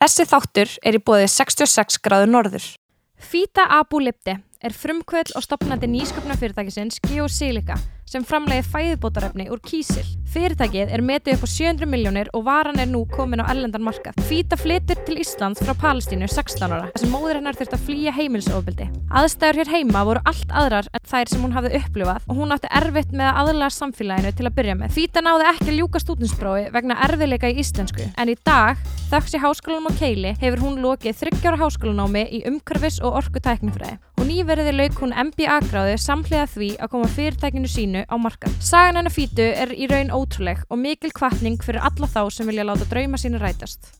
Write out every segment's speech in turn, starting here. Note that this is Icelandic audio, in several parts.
Þessi þáttur er í bóðið 66 gráður norður. Fita Abu Lipti er frumkvöld og stopnandi nýsköpnafyrirtækisins Geosilica sem framleiði fæðubótarefni úr kísil. Fyrirtækið er metið upp á 700 miljónir og varan er nú komin á ellendan markað. Fýta flytur til Íslands frá Palestínu 16 ára, þess að móður hennar þurft að flýja heimilsofbildi. Aðstæður hér heima voru allt aðrar en þær sem hún hafði upplifað og hún átti erfitt með að aðlæða samfélaginu til að byrja með. Fýta náði ekki að ljúka stúdinsprófi vegna erfiðleika í íslensku, en í dag, þöks í háskólanum á Keili, hefur hún lokið þryggjára háskólanámi í umhverfis og orkutæknifræði og nýverðið lauk hún MBA gráðu samhliða því að koma fyrirtækinu sínu á markað. Sagan hennar Fítu er í raun ótrúleg og mikil kvartning fyrir alla þá sem vilja láta drauma sínu rætast.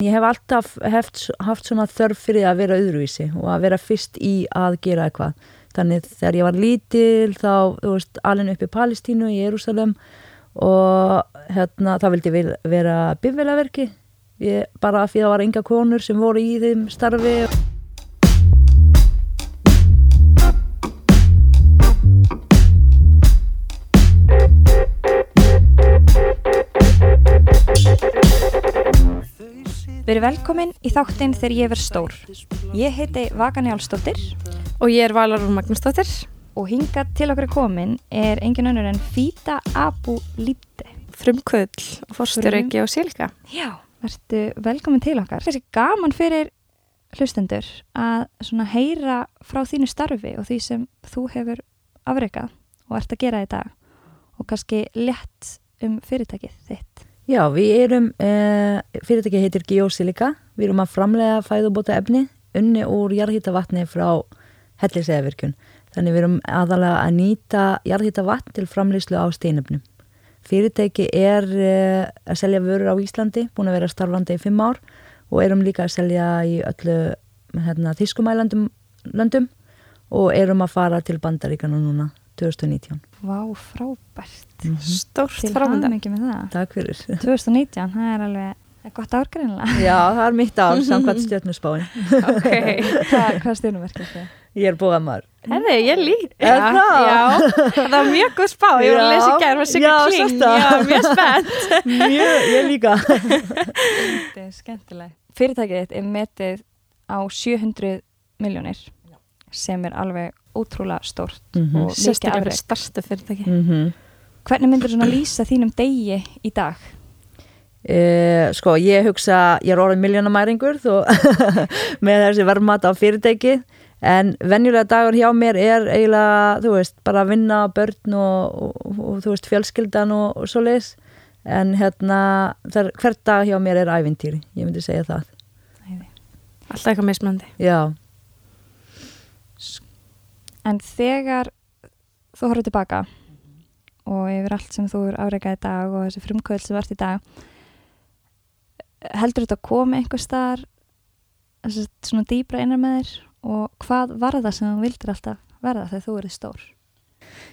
Ég hef alltaf heft, haft svona þörf fyrir að vera öðruvísi og að vera fyrst í að gera eitthvað. Þannig þegar ég var lítil þá, þú veist, alveg upp í Palestínu í Jérúsalem og hérna þá vildi ég vera bifvelaverki ég, bara því það var enga konur sem voru í þeim starfi Verið velkomin í þáttinn þegar ég verð stór. Ég heiti Vaka Njálsdóttir og ég er Valarur Magnúsdóttir og hinga til okkur komin er engin önnur en Fýta Abu Lípti. Frumkvöld og fórstjórauki og sílka. Já. Vertu velkomin til okkar. Þessi gaman fyrir hlustendur að heyra frá þínu starfi og því sem þú hefur afreikað og ert að gera í dag og kannski lett um fyrirtækið þitt. Já, við erum, eh, fyrirtækið heitir Geosilica, við erum að framlega fæðubóta efni unni úr jarðhýttavatni frá helliseðavirkjun. Þannig við erum aðalega að nýta jarðhýttavatn til framleyslu á steinöfnum. Fyrirtæki er uh, að selja vörur á Íslandi, búin að vera starfandi í fimm ár og erum líka að selja í öllu hérna, þískumælandum landum og erum að fara til bandaríkanu núna 2019. Vá, frábært. Mm -hmm. Stórt frábært. Það. Takk fyrir. 2019, það er alveg gott árgrinlega. Já, það er mitt ár, samkvæmt stjórnusbáin. ok, hvað, hvað stjórnumerkið þið? Ég er búið að maður. Hefði, ég líka. Er það? Já, það var mjög góð spá. Ég var að lesa í gerð, var sikkert kling. Já, mjög spennt. mjög, ég líka. Þetta er skemmtilegt. Fyrirtækið þitt er metið á 700 miljónir sem er alveg ótrúlega stórt mm -hmm. og mikið afreg. Starstu fyrirtæki. Mm -hmm. Hvernig myndir þú svona lýsa þínum degi í dag? Uh, sko, ég hugsa, ég er orðin miljónamæringur með þessi verðmat á fyrirtækið en venjulega dagur hjá mér er eiginlega, þú veist, bara að vinna börn og, og, og þú veist, fjölskyldan og, og svo leiðis en hérna, þar, hvert dag hjá mér er ævintýri, ég myndi segja það Alltaf eitthvað mismandi Já En þegar þú horfður tilbaka og yfir allt sem þú er áreikað í dag og þessi frumkvöld sem vart í dag heldur þetta að koma einhver starf svona dýbra einar með þér og hvað var það sem þú vildir alltaf verða þegar þú erið stór?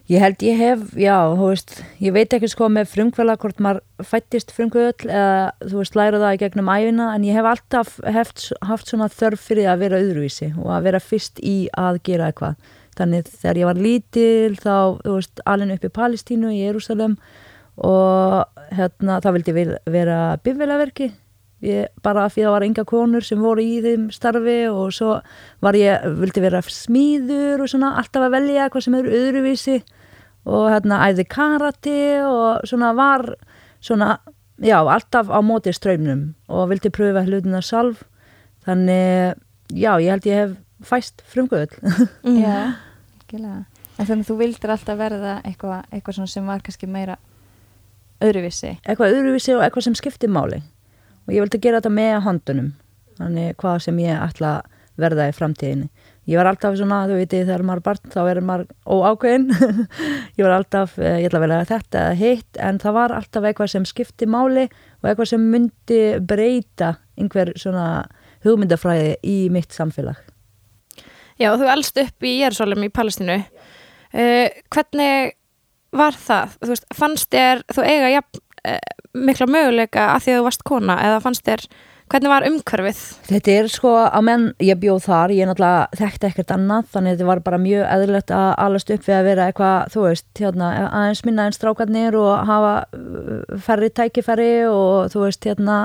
Ég held ég hef, já, þú veist, ég veit ekki sko með frumkvöla hvort maður fættist frumkvöld eða þú veist læra það í gegnum æfina en ég hef alltaf heft, haft svona þörf fyrir að vera öðruvísi og að vera fyrst í að gera eitthvað. Þannig þegar ég var lítil þá, þú veist, alveg upp í Palestínu í Jérúsalem og hérna þá vildi ég vera bifvelaverki Ég, bara því það var enga konur sem voru í þeim starfi og svo var ég, vildi vera smíður og svona alltaf að velja hvað sem eru öðruvísi og hérna æði karate og svona var svona, já, alltaf á móti ströymnum og vildi pröfa hlutina sjálf. Þannig, já, ég held ég hef fæst frumgöðl. Já, ekki En þannig þú vildir alltaf verða eitthvað eitthva sem var kannski meira öðruvísi. Eitthvað öðruvísi og eitthvað sem skipti máli. Og ég vildi gera þetta með handunum þannig hvað sem ég ætla að verða í framtíðinni. Ég var alltaf svona, þú veitir, þegar maður barn þá er maður óákveðin ég var alltaf, eh, ég ætla að velja þetta eða hitt en það var alltaf eitthvað sem skipti máli og eitthvað sem myndi breyta einhver svona hugmyndafræði í mitt samfélag Já, þú elst upp í Jérúsalem í Palestínu uh, hvernig var það? Þú veist, fannst þér þú eiga jafn uh, mikla möguleika að því að þú varst kona eða fannst þér Hvernig var umhverfið? Þetta er sko á menn, ég bjóð þar, ég náttúrulega þekkti ekkert annað, þannig að þetta var bara mjög eðlilegt að alast upp við að vera eitthvað, þú veist, hérna, aðeins minna en strákarnir og hafa uh, færri tækifæri og þú veist, hérna,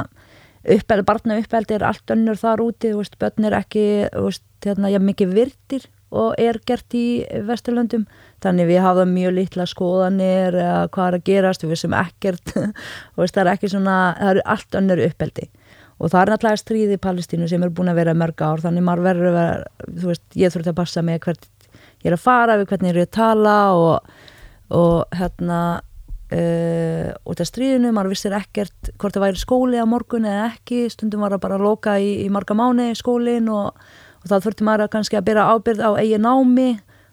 uppeldi, barna uppeldi er allt önnur þar úti, þú veist, börn er ekki, þú veist, hérna, ég mikið virtir og er gert í Vesturlöndum, þannig við hafa mjög litla skoðanir eða hvað er að gerast, við sem ekkert, þú veist, það er ekki svona, það eru allt önnur uppeldi. Og það er náttúrulega stríði í Palestínu sem er búin að vera mörg ár þannig maður verður að vera, þú veist, ég þurfti að passa með hvert ég er að fara, við hvernig ég er að tala og, og hérna uh, og það stríðinu, maður vissir ekkert hvort það væri skóli á morgun eða ekki, stundum var að bara loka í, í marga mánu skólin og, og þá þurfti maður að kannski að byrja ábyrð á eigi námi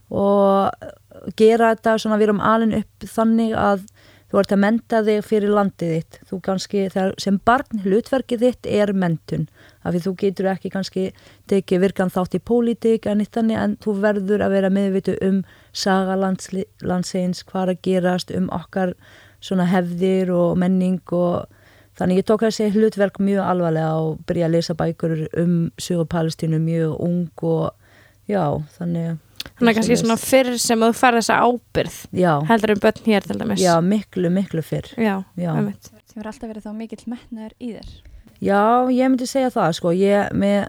og gera þetta svona við erum alin upp þannig að þú ert að menta þig fyrir landið þitt. Þú kannski, sem barn, hlutverkið þitt er mentun, af því þú getur ekki kannski tekið virkan þátt í pólitík en þannig en þú verður að vera meðvitu um saga landsins, hvað að gerast um okkar hefðir og menning og þannig ég tók þessi hlutverk mjög alvarlega og byrja að lesa bækur um Suður Palestínu mjög ung og já, þannig Þannig að kannski svona fyrr sem þú fær þessa ábyrð já. heldur um börn hér til dæmis. Já, miklu, miklu fyrr. Já, já. einmitt. Sem er alltaf verið þá mikill metnaður í þér. Já, ég myndi segja það, sko. Ég, með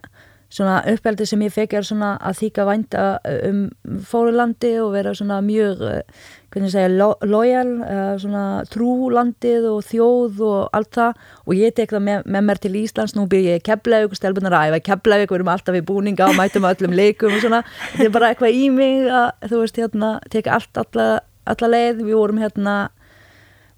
svona uppeldi sem ég fekk er svona að þýka vænta um fórulandi og vera svona mjög hvernig segja, lo lojal svona trúlandið og þjóð og allt það. Og ég tek það með, með mér til Íslands, nú byrjum ég Keflavík og stelpunar að æfa Keflavík, við erum alltaf í búninga og mætum öllum leikum og svona. Þetta er bara eitthvað í mig að þú veist hérna, teka allt alla, alla leið, við vorum hérna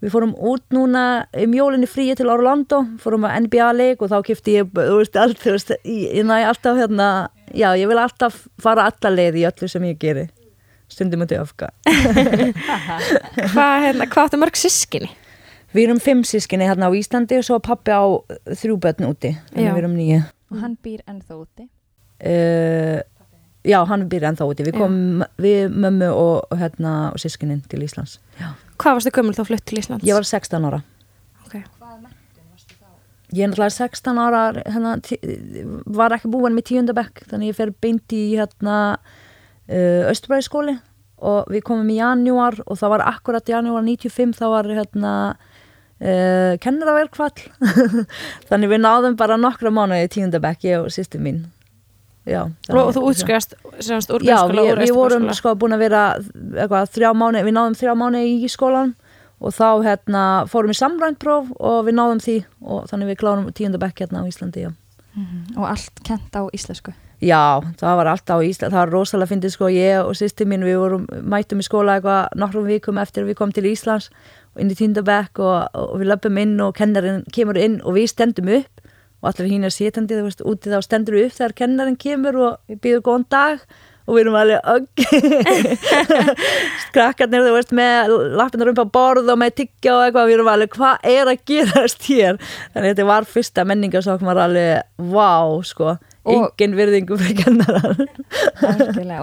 Við fórum út núna í mjólinni fríi til Orlando, fórum að NBA-leik og þá kipti ég, þú veist, allt, þú veist, ég næ alltaf hérna, já, ég vil alltaf fara alla leið í öllu sem ég geri, stundum út í öfka. Hvað hérna, hva áttu mörg sískinni? Við erum fimm sískinni hérna á Íslandi og svo pappi á þrjú börn úti, Já. við erum nýju. Og hann býr ennþá úti. Uh, já, hann býr ennþá úti, við komum við mömmu og, og hérna og sískinnin til Íslands. Já. Hvað varstu gömul þá flutt til Íslands? Ég var 16 ára. Ok. Ég er náttúrulega 16 ára, hérna, var ekki búin með tíundabekk, þannig ég fer beint í hérna Östurbæðiskóli og við komum í janúar og það var akkurat janúar 95, þá var hérna uh, kennaraverkfall, þannig við náðum bara nokkra mánuði í tíundabekk, ég og sýstir mín. Já, Og þú útskrifast semast úr Já, grunnskóla við, úr við vorum sko búin að vera eitthvað, þrjá mánu, við náðum þrjá mánu í skólan og þá hérna fórum við samræntpróf og við náðum því og þannig við klárum tíundabekk hérna á Íslandi, já. Og allt kent á íslensku. Já, það var alltaf á Íslandi, það var rosalega fyndið sko, ég og sýsti mín, við vorum, mættum í skóla eitthvað nokkrum vikum eftir að við komum til Íslands og inn í tíundabekk og, og við löpum inn og kennarinn kemur inn og við stendum upp og allir hín er sétandi, þú veist, úti þá stendur við upp þegar kennarinn kemur og við býðum góðan dag og við erum alveg ögg. Krakkarnir, þú veist, með lappinar upp á borð og með tyggja og eitthvað við erum alveg, hvað er að gerast hér? Þannig að þetta var fyrsta menningarsókn var alveg, vá, sko. Og- engin virðingu fyrir kennaran.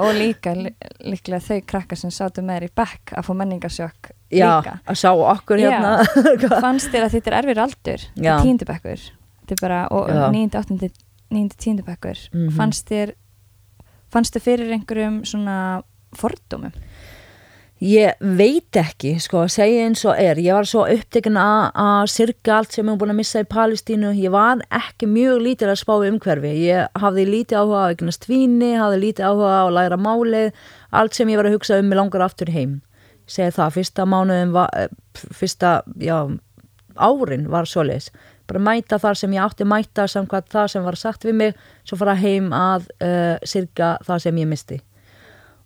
Og líka líklega þau krakkar sem sátu með þér í bekk að fá menningarsjokk já, líka. að sjá okkur Já. hérna Fannst þér að þetta er erfir aldur? Já. Þetta er bara, og Já. níundi, áttundi, níundi, tíundabekkur. Mhm. Fannst þér, fannst þér fyrir einhverjum svona fordómum? Ég veit ekki, sko, að segja eins og er. Ég var svo upptekinn að sirka allt sem ég hef búin að missa í Palestínu. Ég var ekki mjög lítið að spá umhverfi. Ég hafði lítið áhuga á eignast víni, hafði lítið áhuga á að læra málið. Allt sem ég var að hugsa um mig langar aftur heim. Ég segi það, fyrsta mánuðin, var, eh, fyrsta, já, árin var svoleiðis. Bara mæta þar sem ég átti mæta samkvæmt það sem var sagt við mig, svo fara heim að uh, sirka það sem ég misti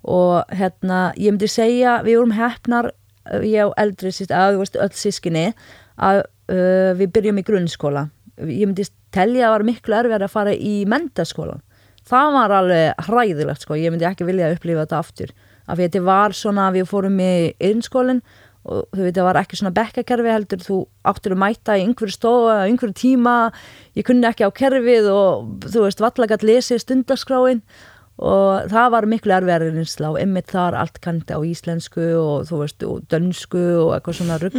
og hérna, ég myndi segja við vorum hefnar, uh, ég og eldri að þú veist, öll sískinni að uh, við byrjum í grunnskóla. Ég myndi telja að það var miklu erfið að fara í mentaskólan það var alveg hræðilegt sko. Ég myndi ekki vilja að upplifa þetta aftur. Af því að þetta var svona við fórum í innskólin og þú veit það var ekki svona bekkakerfi heldur. Þú áttur að mæta í einhverju stofa einhverju tíma, ég kunni ekki á kerfið og þú veist, valla gætt lesið stundaskráin og það var miklu erfiðar reynsla og ymmið þar allt kandi á íslensku og þú veist, og dönsku og eitthvað svona rugg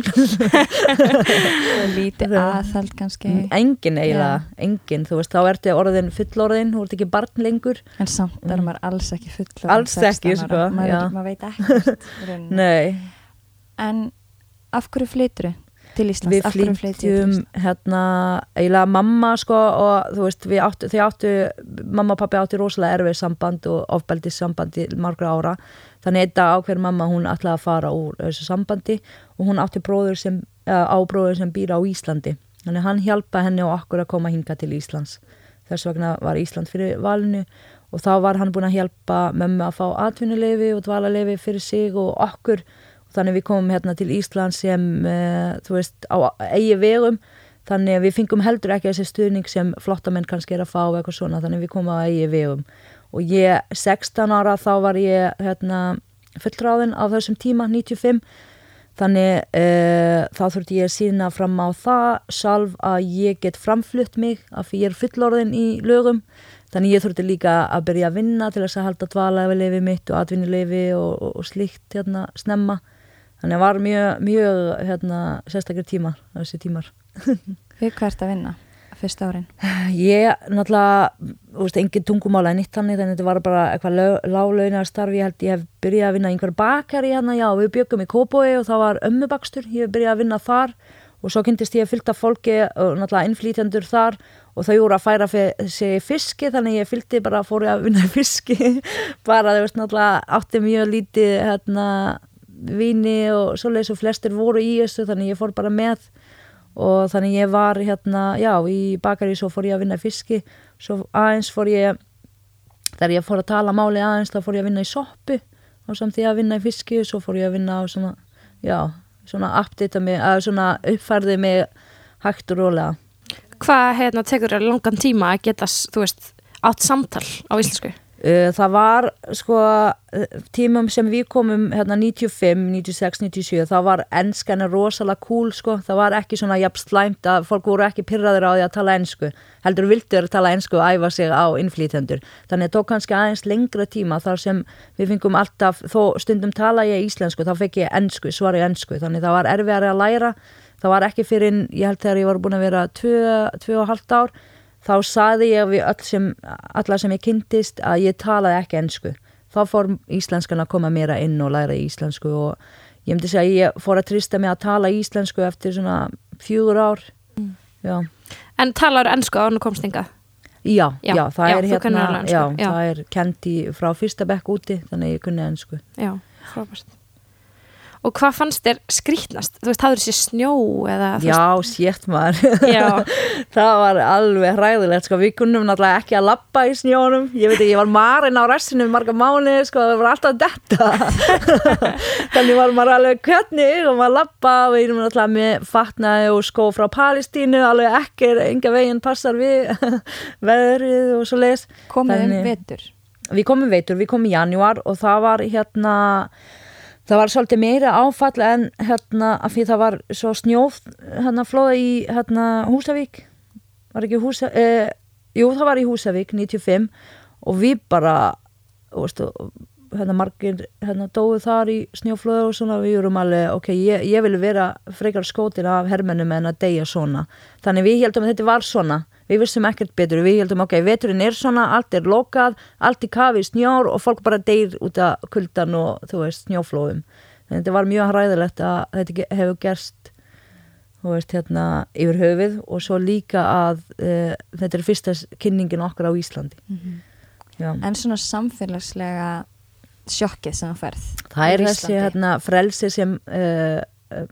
lítið aðhald kannski. Engin eiginlega, engin þú veist, þá ertu orðin fullorðin, þú ert ekki barn lengur. En samt er maður alls ekki full Alls ekki, sko, maður, maður veit ekkert en af hverju flytur til Íslands? við Íslands? hérna, eiginlega mamma sko og þú veist, við áttu, þau áttu mamma og pappi áttu rosalega erfið samband og ofbeldis samband í margra ára þannig þetta ákveður mamma, hún ætlaði að fara úr þessu sambandi og hún átti bróður sem, uh, ábróður sem býr á Íslandi þannig hann hjálpa henni og okkur að koma hinga til Íslands þess vegna var Ísland fyrir valinu og þá var hann búin að hjálpa mömmu að fá atvinnuleifi og dvalarleifi fyrir sig og okkur þannig við komum hérna til Ísland sem uh, þú veist á eigi vegum. Þannig við fengum heldur ekki þessi stuðning sem flottamenn kannski er að fá eitthvað svona. Þannig við komum á eigi vegum. Og ég 16 ára þá var ég hérna fullráðin á þessum tíma 95 þannig uh, þá þurfti ég að sína fram á það sjálf að ég get framflutt mig af því ég er fullorðin í lögum. Þannig ég þurfti líka að byrja að vinna til þess að halda dvalæfileifi mitt og atvinnuleifi og, og, og slíkt hérna snemma þannig var mjög, mjög hérna, sérstakir tímar þessi tímar. Við hvað ert að vinna fyrsta árin? Ég náttúrulega, engin tungumála en nýtt þannig, þannig þetta var bara eitthvað láglaunar starf, ég held ég hef byrjað að vinna í einhver bakari hérna, já, við byggum í Kóboi og það var ömmubakstur, ég hef byrjað að vinna þar og svo kynntist ég að fylgta fólki og náttúrulega innflýtjandur þar og þau voru að færa sig fiski þannig ég fylgdi bara að fóri að vinna í fiski. Bara þú veist náttúrulega átti mjög lítið hérna vini og svoleiðis og flestir voru í þessu þannig ég fór bara með. Og þannig ég var hérna, já, í bakari svo fór ég að vinna í fiski. Svo aðeins fór ég þegar ég fór að tala máli aðeins þá fór ég að vinna í soppu. Og samt því að vinna í fiski svo fór ég að vinna á svona já, svona updata mig, að svona uppfærði mig hægt og rólega. Hvað hérna, tekur þér langan tíma að geta, þú veist, átt samtal á íslensku? Uh, Það var sko uh, tímum sem við komum hérna 95, 96, 97 þá var enskan rosalega cool sko. Það var ekki svona jafn slæmt að fólk voru ekki pyrraður á því að tala ensku heldur vildur að tala ensku og æfa sig á innflýtendur þannig að tók kannski aðeins lengra tíma þar sem við fengum alltaf þó stundum tala ég íslensku þá fekk ég ensku, svar ég ensku. Þannig það var erfiðari að læra. Það var ekki fyrir, ég held þegar ég var búin að vera tvö, tvö og halvt ár þá saði ég við öll sem, alla sem ég kynntist að ég talaði ekki ensku. Þá fór íslenskan að koma meira inn og læra íslensku og ég myndi segja að ég fór að trista mig að tala íslensku eftir svona fjögur ár. Já. En talar ennsku á hann komst hingað? Já, já, Já, það já, er hérna, já, það er kendi frá fyrsta bekk úti, þannig ég kunni ensku. Já, frábært. Og hvað fannst þér skrítnast? Þú veist, hafður þessi snjó eða... Já, sétt maður. Já. það var alveg hræðilegt, sko. Við kunnum náttúrulega ekki að labba í snjónum. Ég veit ekki, ég var marinn á restinu marga mánu, sko, það var alltaf detta. Þannig var maður alveg hvernig og maður og við erum náttúrulega með fatnaði og skó frá Palestínu, alveg ekki, enga veginn passar við veðrið og svo leis. komið um Þannig- vetur Við komum veitur, við komum í janúar og það var hérna það var svolítið meira áfall en hérna af því það var svo snjóð hérna flóða í hérna Húsavík. Var ekki Húsa eh, jú það var í Húsavík 95 og við bara veistu, hérna margir hérna dóðu þar í snjóflóðu og svona. Við erum alveg, ok, ég, ég vil vera frekar skótin af hermennum en að deyja svona. Þannig við heldum að þetta var svona við vissum ekkert betur, við heldum ok, veturinn er svona, allt er lokað, allt í kafi snjór og fólk bara deyr út af kuldan og þú veist, snjóflóðum. Þannig þetta var mjög hræðilegt að þetta hefur gerst þú veist, hérna yfir höfuð og svo líka að uh, þetta er fyrsta kynningin okkar á Íslandi. Já. en svona samfélagslega sjokkið sem þú ferð Það er þessi hérna, frelsi sem uh, uh,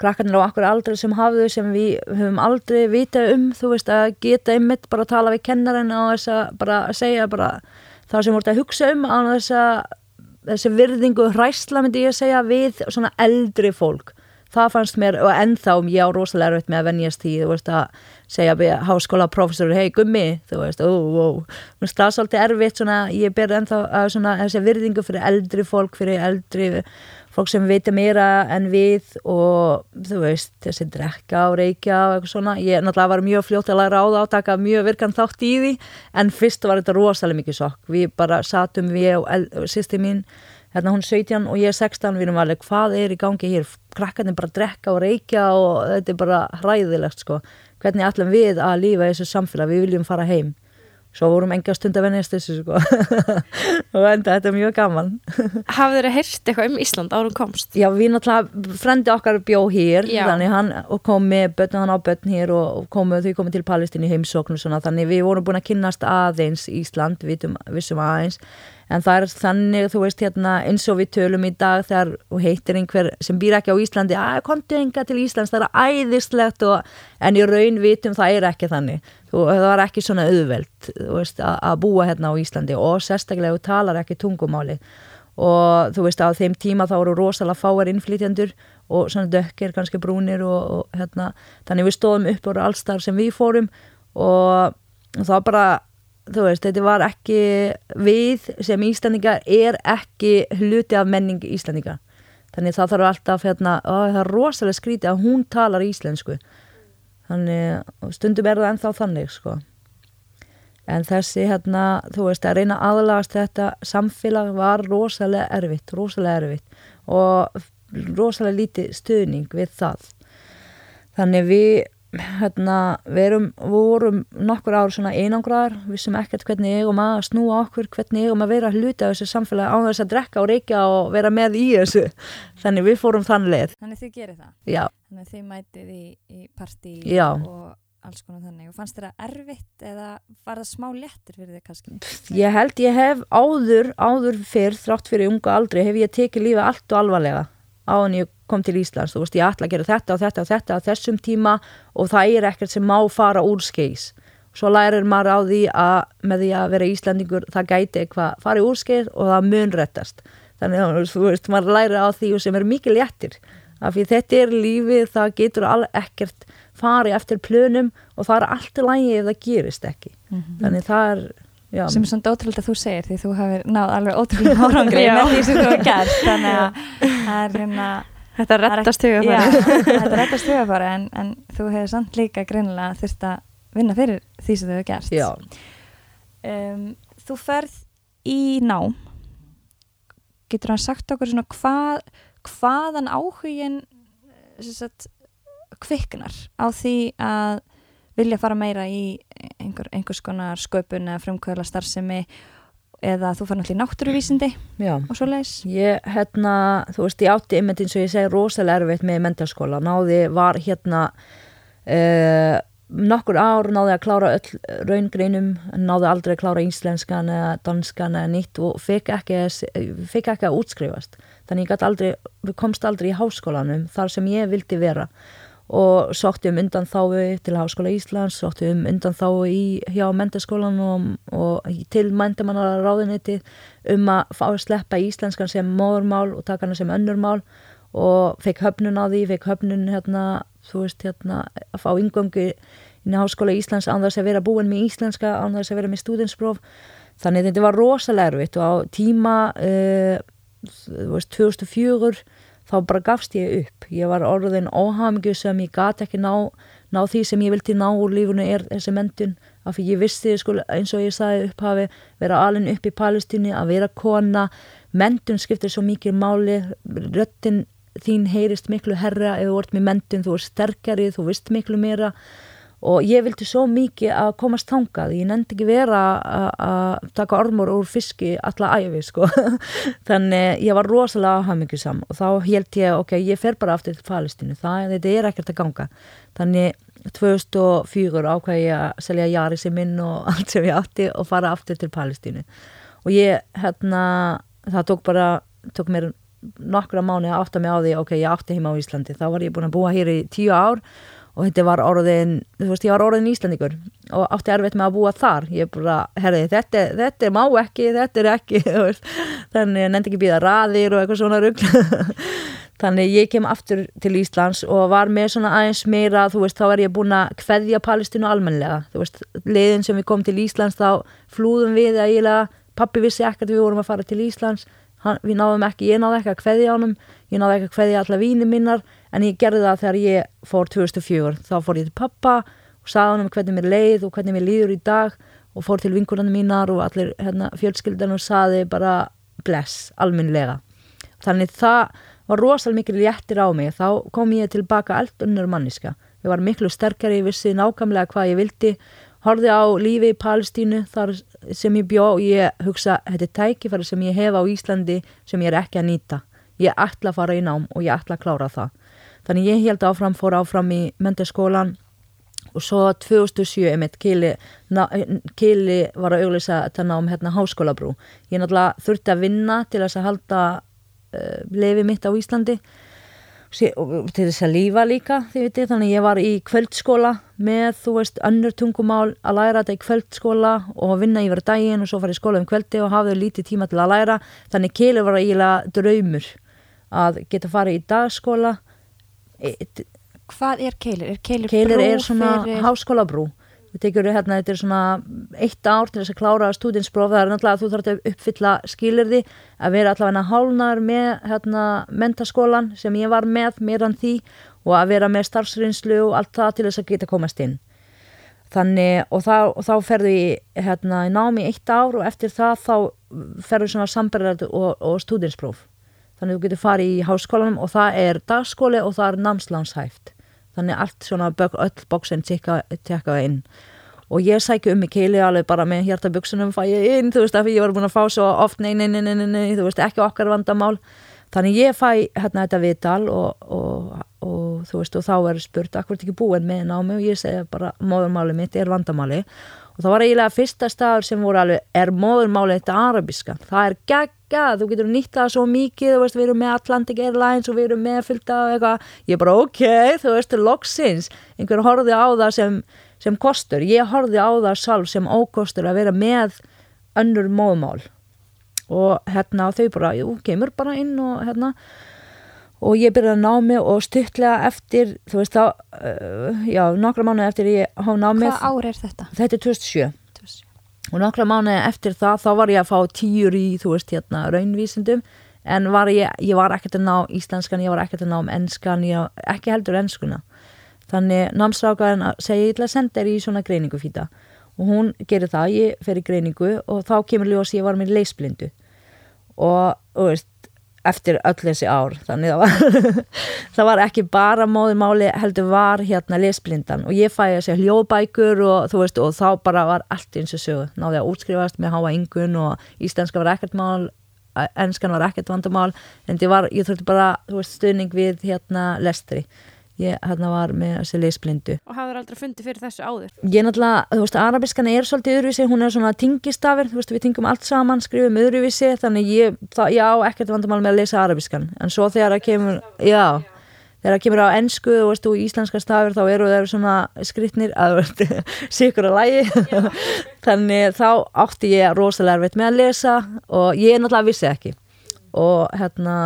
krakkarnir á okkur aldrei sem hafðu sem við höfum aldrei vitað um þú veist að geta einmitt bara að tala við kennarinn á þess að bara að segja bara það sem voru að hugsa um á þess að þessi virðingu hræsla myndi ég að segja við svona eldri fólk. Það fannst mér, og ennþá ég á rosalega erfitt með að venjast því, þú veist að segja við háskóla professor, hei gummi þú veist, ó, ó, það er svolítið erfitt svona, ég ber ennþá að svona þessi virðingu fyrir eldri fólk, fyrir eldri fólk sem veitir meira en við og þú veist, þessi drekka og reykja og eitthvað svona, ég náttúrulega var mjög fljótt að læra á það átaka mjög virkan þátt í því en fyrst var þetta rosalega mikið sokk. Við bara satum við og, sýsti mín hérna hún 17 og ég er 16 við erum alveg, hvað er í gangi hér? Krakkarnir bara drekka og reykja og þetta er bara hræðilegt sko. Hvernig ætlum við að lífa í þessu samfélag? Við viljum fara heim svo vorum enga stund að venjast þessu sko og enda þetta er mjög gaman Hafið þeirra heyrst eitthvað um Ísland árum komst? Já, við náttúrulega, frendi okkar bjó hér Já. þannig hann og kom með börn hann á börn hér og, og komu, þau komið til Palestínu í heimsókn og svona, þannig við vorum búin að kynnast aðeins Ísland, vitum, vissum aðeins en það er þannig, þú veist hérna eins og við tölum í dag þegar og heitir einhver sem býr ekki á Íslandi að komdu enga til Íslands, það er æðislegt og, en í raun vitum það er ekki þannig, þú, það var ekki svona auðvelt, veist, að, að búa hérna á Íslandi og sérstaklega þú talar ekki tungumáli. Og þú veist á þeim tíma þá eru rosalega fáar innflytjandur og svona dökkir, kannski brúnir og, og hérna, þannig við stóðum upp úr allstar sem við fórum og það bara þú veist, þetta var ekki við sem Íslandingar er ekki hluti af menning Íslandingar þannig það þarf alltaf hérna, ó, það er rosalega skrítið að hún talar íslensku. Þannig stundum er það ennþá þannig sko. En þessi hérna, þú veist, að reyna aðlagast þetta samfélag var rosalega erfitt, rosalega erfitt. Og rosalega lítið stuðning við það. Þannig við hérna, við erum, vorum nokkur ár svona einangraðar, við sem ekkert hvernig eigum að snúa okkur, hvernig eigum að vera hluti af þessu samfélagi á þess að drekka og reykja og vera með í þessu þannig við fórum þann leið Þannig þið gerir það. já, Þannig þið mætið í, í partí Já. og alls konar þannig. Og fannst það erfitt eða var það smá léttir fyrir þig kannski? ég held ég hef áður áður fyrr, þrátt fyrir unga aldrei hef ég tekið lífið allt og alvarlega á en ég kom til Íslands, þú veist, ég ætla að gera þetta og þetta og þetta á þessum tíma og það er ekkert sem má fara úr skeis. Svo lærir maður á því að með því að vera Íslandingur, það gæti eitthvað farið úr skeis og það munrettast þannig að þú veist, maður lærir á því sem er mikið léttir, af því þetta er lífið, það getur ekkert farið eftir plönum og það er allt í lægi ef það gerist ekki. Þannig það er, já Sem er svona ótrúlega þú segir því þú hefur náð alveg ótrúlega árangri með því sem þú hefur gert. Þannig að það er hérna... Þetta rettast ekki- huga Já, þetta rettast hugafari en, en þú hefur samt líka greinilega þurft að vinna fyrir því sem þú hefur gert. Um, þú ferð í nám. Getur hann sagt okkur svona hvað, hvaðan áhugin sagt, kviknar á því að vilja fara meira í einhver, einhvers konar sköpun eða frumkvöðla starfsemi eða þú náttúrulega í náttúruvísindi já og svo leiðis. Ég, hérna, þú veist, ég átti einmitt eins og ég segi rosalega erfitt með mentaskóla. Náði, var hérna uh, nokkur ár náði að klára öll raungreinum, náði aldrei að klára íslenskan eða danskan eða nýtt og fekk ekki, fekk ekki að útskrifast. Þannig ég aldrei, komst aldrei í háskólanum þar sem ég vildi vera og sótti um undan til Háskóla Íslands, sótti um undan í, hjá mentaskólan og, og til mentamannar ráðuniti um að fá að sleppa íslenskan sem móðurmál og taka hana sem önnurmál og fekk höfnun á því, fekk höfnun hérna, þú veist, hérna að fá yngöngu inn í Háskóla Íslands án þess að vera búin með íslenska, án þess að vera með stúdinspróf þannig þetta var rosalega erfitt og á tíma uh, þú veist, 2004 þá bara gafst ég upp. Ég var orðin óhamingju sem ég gat ekki ná, ná því sem ég vilti ná úr lífunu er þessi mentun. Af því ég vissi, sko, eins og ég sagði upphafi, vera alveg upp í Palestínu, að vera kona. Mentun skiptir svo mikið máli, röttin þín heyrist miklu herra ef þú vart með mentun, þú ert sterkari, þú vist miklu meira og ég vildi svo mikið að komast þangað. Ég nefndi ekki vera að- taka ormur úr fiski alla æfi sko. þannig ég var rosalega hafmyggjusam og þá held ég ok, ég fer bara aftur til Palestínu. Það, er ekkert að ganga. Þannig 2004 ákvað ég að selja jari sem minn og allt sem ég átti og fara aftur til Palestínu. Og ég hérna það tók bara, tók mér nokkra mánu að átta mig á því, ok, ég átti heima á Íslandi. Þá var ég búin að búa hér í tíu ár og þetta var orðin, þú veist, ég var orðin Íslandingur og átti erfitt með að búa þar. Ég bara, herði, þetta, þetta er má ekki þetta er ekki, þú veist. Þannig að nefndi ekki býða raðir og eitthvað svona rugl. Þannig ég kem aftur til Íslands og var með svona aðeins meira þú veist, þá er ég búin að kveðja Palestínu almenlega, þú veist, leiðin sem við komum til Íslands þá flúðum við eiginlega, pappi vissi ekkert við vorum að fara til Íslands, Hann, við náðum ekki ég náði ekki að kveðja honum, ég náði ekki að kveðja alla víni minnar, en ég gerði það þegar ég fór 2004, þá fór ég til pappa og sagði honum hvernig mér leið og hvernig mér líður í dag og fór til vinkunarnir mínar og allir hérna, fjölskyldan og saði bara bless, alminlega þannig það var rosalega mikil léttir á mig. Þá kom ég tilbaka allt unnur manniska ég var miklu sterkari, ég vissi nákvæmlega hvað ég vildi. Horfið á lífi í Palestínu þar sem ég bjó og ég hugsa, þetta er tækifæri sem ég hef á Íslandi sem ég er ekki að nýta. Ég ætla að fara í nám og ég ætla að klára það þannig ég held áfram, fór áfram í mentarskólan og svo 2007 einmitt Kili, Kili var að auglýsa þetta nám hérna háskólabrú. Ég náttúrulega þurfti að vinna til að halda uh, lefi mitt á Íslandi til þess að lífa líka viti, þannig ég var í kvöldskóla með þú veist önnur tungumál að læra þetta í kvöldskóla og vinna yfir daginn og svo fara í skóla um kvöldi og hafði lítið tíma til að læra. Þannig Kili var eiginlega draumur að geta farið í dagskóla Hvað er Keilir? Er Keilir, Keilir er svona fyrir... háskólabrú. Við tekjum hérna, þetta er svona eitt ár til þess að klára stúdinspróf, það er náttúrulega að þú þarf að uppfylla skilirði að vera allavega hálnar með hérna mentaskólan sem ég var með meðan því og að vera með starfsrýnslu og allt það til þess að geta komast inn. Þannig og, það, og þá ferðu í hérna í námi eitt ár og eftir það þá ferðu svona samberðar og, og stúdinspróf þannig þú getur farið í háskólanum og það er dagskóli og það er námslánshæft. Þannig allt svona öll bóksinn tekka inn. Og ég sækju um í keili alveg bara með hjartaböksunum fæ ég inn, þú veist, af því ég var búin að fá svo oft nei, nei, nei, nei, nei, nei, þú veist, ekki okkar vandamál. Þannig ég fæ hérna þetta viðtal og, og, og þú veist, og þá er spurt akkur ekki búin með námi og ég segja bara móðurmáli mitt er vandamáli og það var eiginlega fyrsta staður sem voru alveg er móðurmáli þetta arabiska það er geggjað, þú getur nýtt það svo mikið, þú veist, við erum með Atlantic Airlines og við erum með fylgta og eitthvað, ég er bara ok, þú veist, loksins, einhver horfið á það sem, sem kostur, ég horfið á það sjálf sem ókostur að vera með önnur móðmál og hérna þau bara, jú, kemur bara inn og hérna og ég byrjaði að ná mig og stuttlega eftir, þú veist, þá, uh, já, nokkra mánu eftir ég há ná mig. Hvað ár er þetta? Þetta er 2007 og nokkla mánuði eftir það þá var ég að fá tíur í þú veist hérna raunvísindum. En var ég, ég var ekkert að ná íslenskan, ég var ekkert að ná um ennskan, ég ekki heldur ennskuna þannig námsrákaðin segi ég til að senda þér í svona greiningufýta. Og hún gerir það, ég fer í greiningu og þá kemur ljós ég var með leisblindu og, og veist eftir öll þessi ár. Þannig það var, það var ekki bara móðumáli heldur var hérna lesblindan. Og ég fæði segja hljóðbækur og þú veist og þá bara var allt eins og sögu. Náði að útskrifast með háa yngun og íslenska var ekkert mál ennskan var ekkert vandamál. En var, ég þurfti bara veist, stuðning við hérna lestri ég hérna var með þessi leysblindu Og hafður aldrei fundið fyrir þessu áður? Ég náttúrulega, þú veist, arabiskan er svolítið öðruvísi, hún er svona tingistafir þú veist, við tingum allt saman, skrifum öðruvísi þannig ég, það, já, ekkert vandamál með að lesa arabiskan, en svo þegar það kemur já, þegar það kemur á ennsku þú veist, og íslenska stafir, þá eru þeir svona skrittnir, að þú veist sikur að lægi þannig þá átti ég rosalega erfitt með að lesa og ég náttúrulega vissi ekki. Og hérna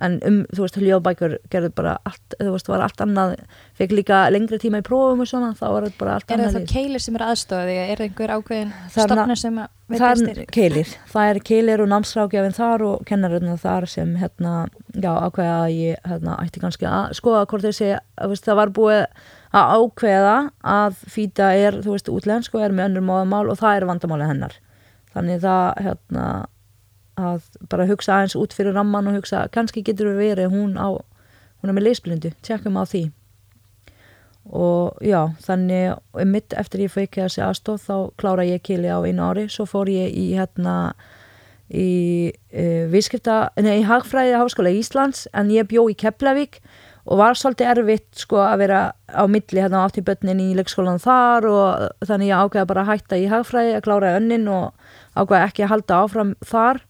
en um, þú veist, hljóðbækur gerði bara allt, þú veist, var allt annað fekk líka lengri tíma í prófum og svona þá var þetta bara allt annað Er það keilir sem er aðstofið, er það einhver ákveðin Það na- stofnur sem að veit það er keilir, það er keilir og námsrákjafinn þar og kennarinn þar sem hérna, já, ákveða að ég hérna, ætti kannski að skoða hvort þessi veist, það var búið að ákveða að fýta er, þú veist, útlensk og er með önnur móðamál og það er vandamáli hennar. Þannig það, hérna að bara hugsa aðeins út fyrir ramman og hugsa, kannski getur við verið hún á, hún er með leysblindu, tjekkum á því. Og já, þannig mitt eftir ég fækja þessi aðstof þá klára ég kili á einu ári svo fór ég í hérna í uh, viðskipta nei, í Hagfræði Háskóla Íslands en ég bjó í Keflavík og var svolítið erfitt sko að vera á milli hérna átt í börnin í leikskólan þar og þannig ég ákveða bara að hætta í Hagfræði að klára önnin og ákveða ekki að halda áfram þar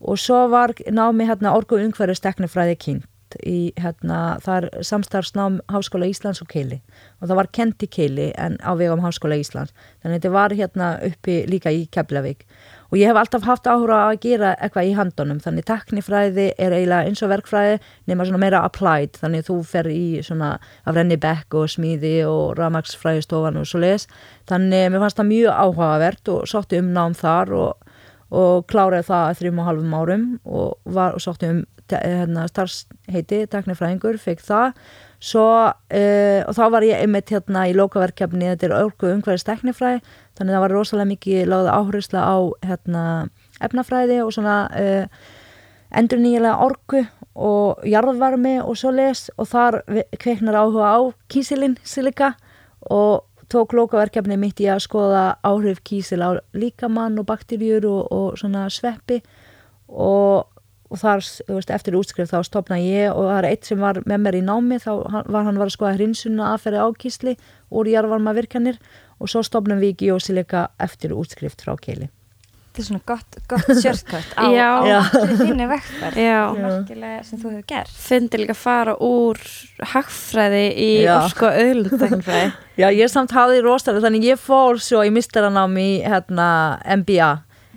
og svo var námi hérna orgu umhverju steknifræði kynnt í hérna, það er samstarfsnám Háskóla Íslands og Keili og það var kent í Keili en á vegum Háskóla Íslands. Þannig þetta var hérna uppi líka í Keflavík. Og ég hef alltaf haft áhuga á að gera eitthvað í handunum þannig teknifræði er eiginlega eins og verkfræði nema svona meira applied. Þannig þú fer í svona af renni bekk og smíði og ramagsfræðistofan og svo les þannig mér fannst það mjög áhugavert og sótti um nám þar og, og kláraði það að þrjum og halvum árum og, var, og sótti um hérna, starfsheiti, teknifræðingur, fekk það. Svo, uh, og þá var ég einmitt hérna í lokaverkefni, þetta er örgu umhverfis teknifræði, þannig það var rosalega mikið láða áhrifsla á hérna, efnafræði og svona uh, endur nýjulega orku og jarðvarmi og svo les og þar ve- kveiknar áhuga á kísilinn silika og tók lokaverkefni mitt í að skoða áhrif kísil á líkamann og bakterjur og, og svona sveppi. Og, og þar veist, eftir útskrift þá stopna ég og það er eitt sem var með mér í námi. Þá var hann var að skoða hrinsuna aðferði á kísli úr jarðvarma virkanir og svo stopnum við geosilika eftir útskrift frá keili Þetta er svona gott, gott sjörtkvætt á, á Já, merkilega sem þú hefur gert. Fyndi líka að fara úr hagfræði í orsko auðlutæknifræði. Já, ég samt hafði rosalega, þannig ég fór svo í mistaranámi í hérna, MBA,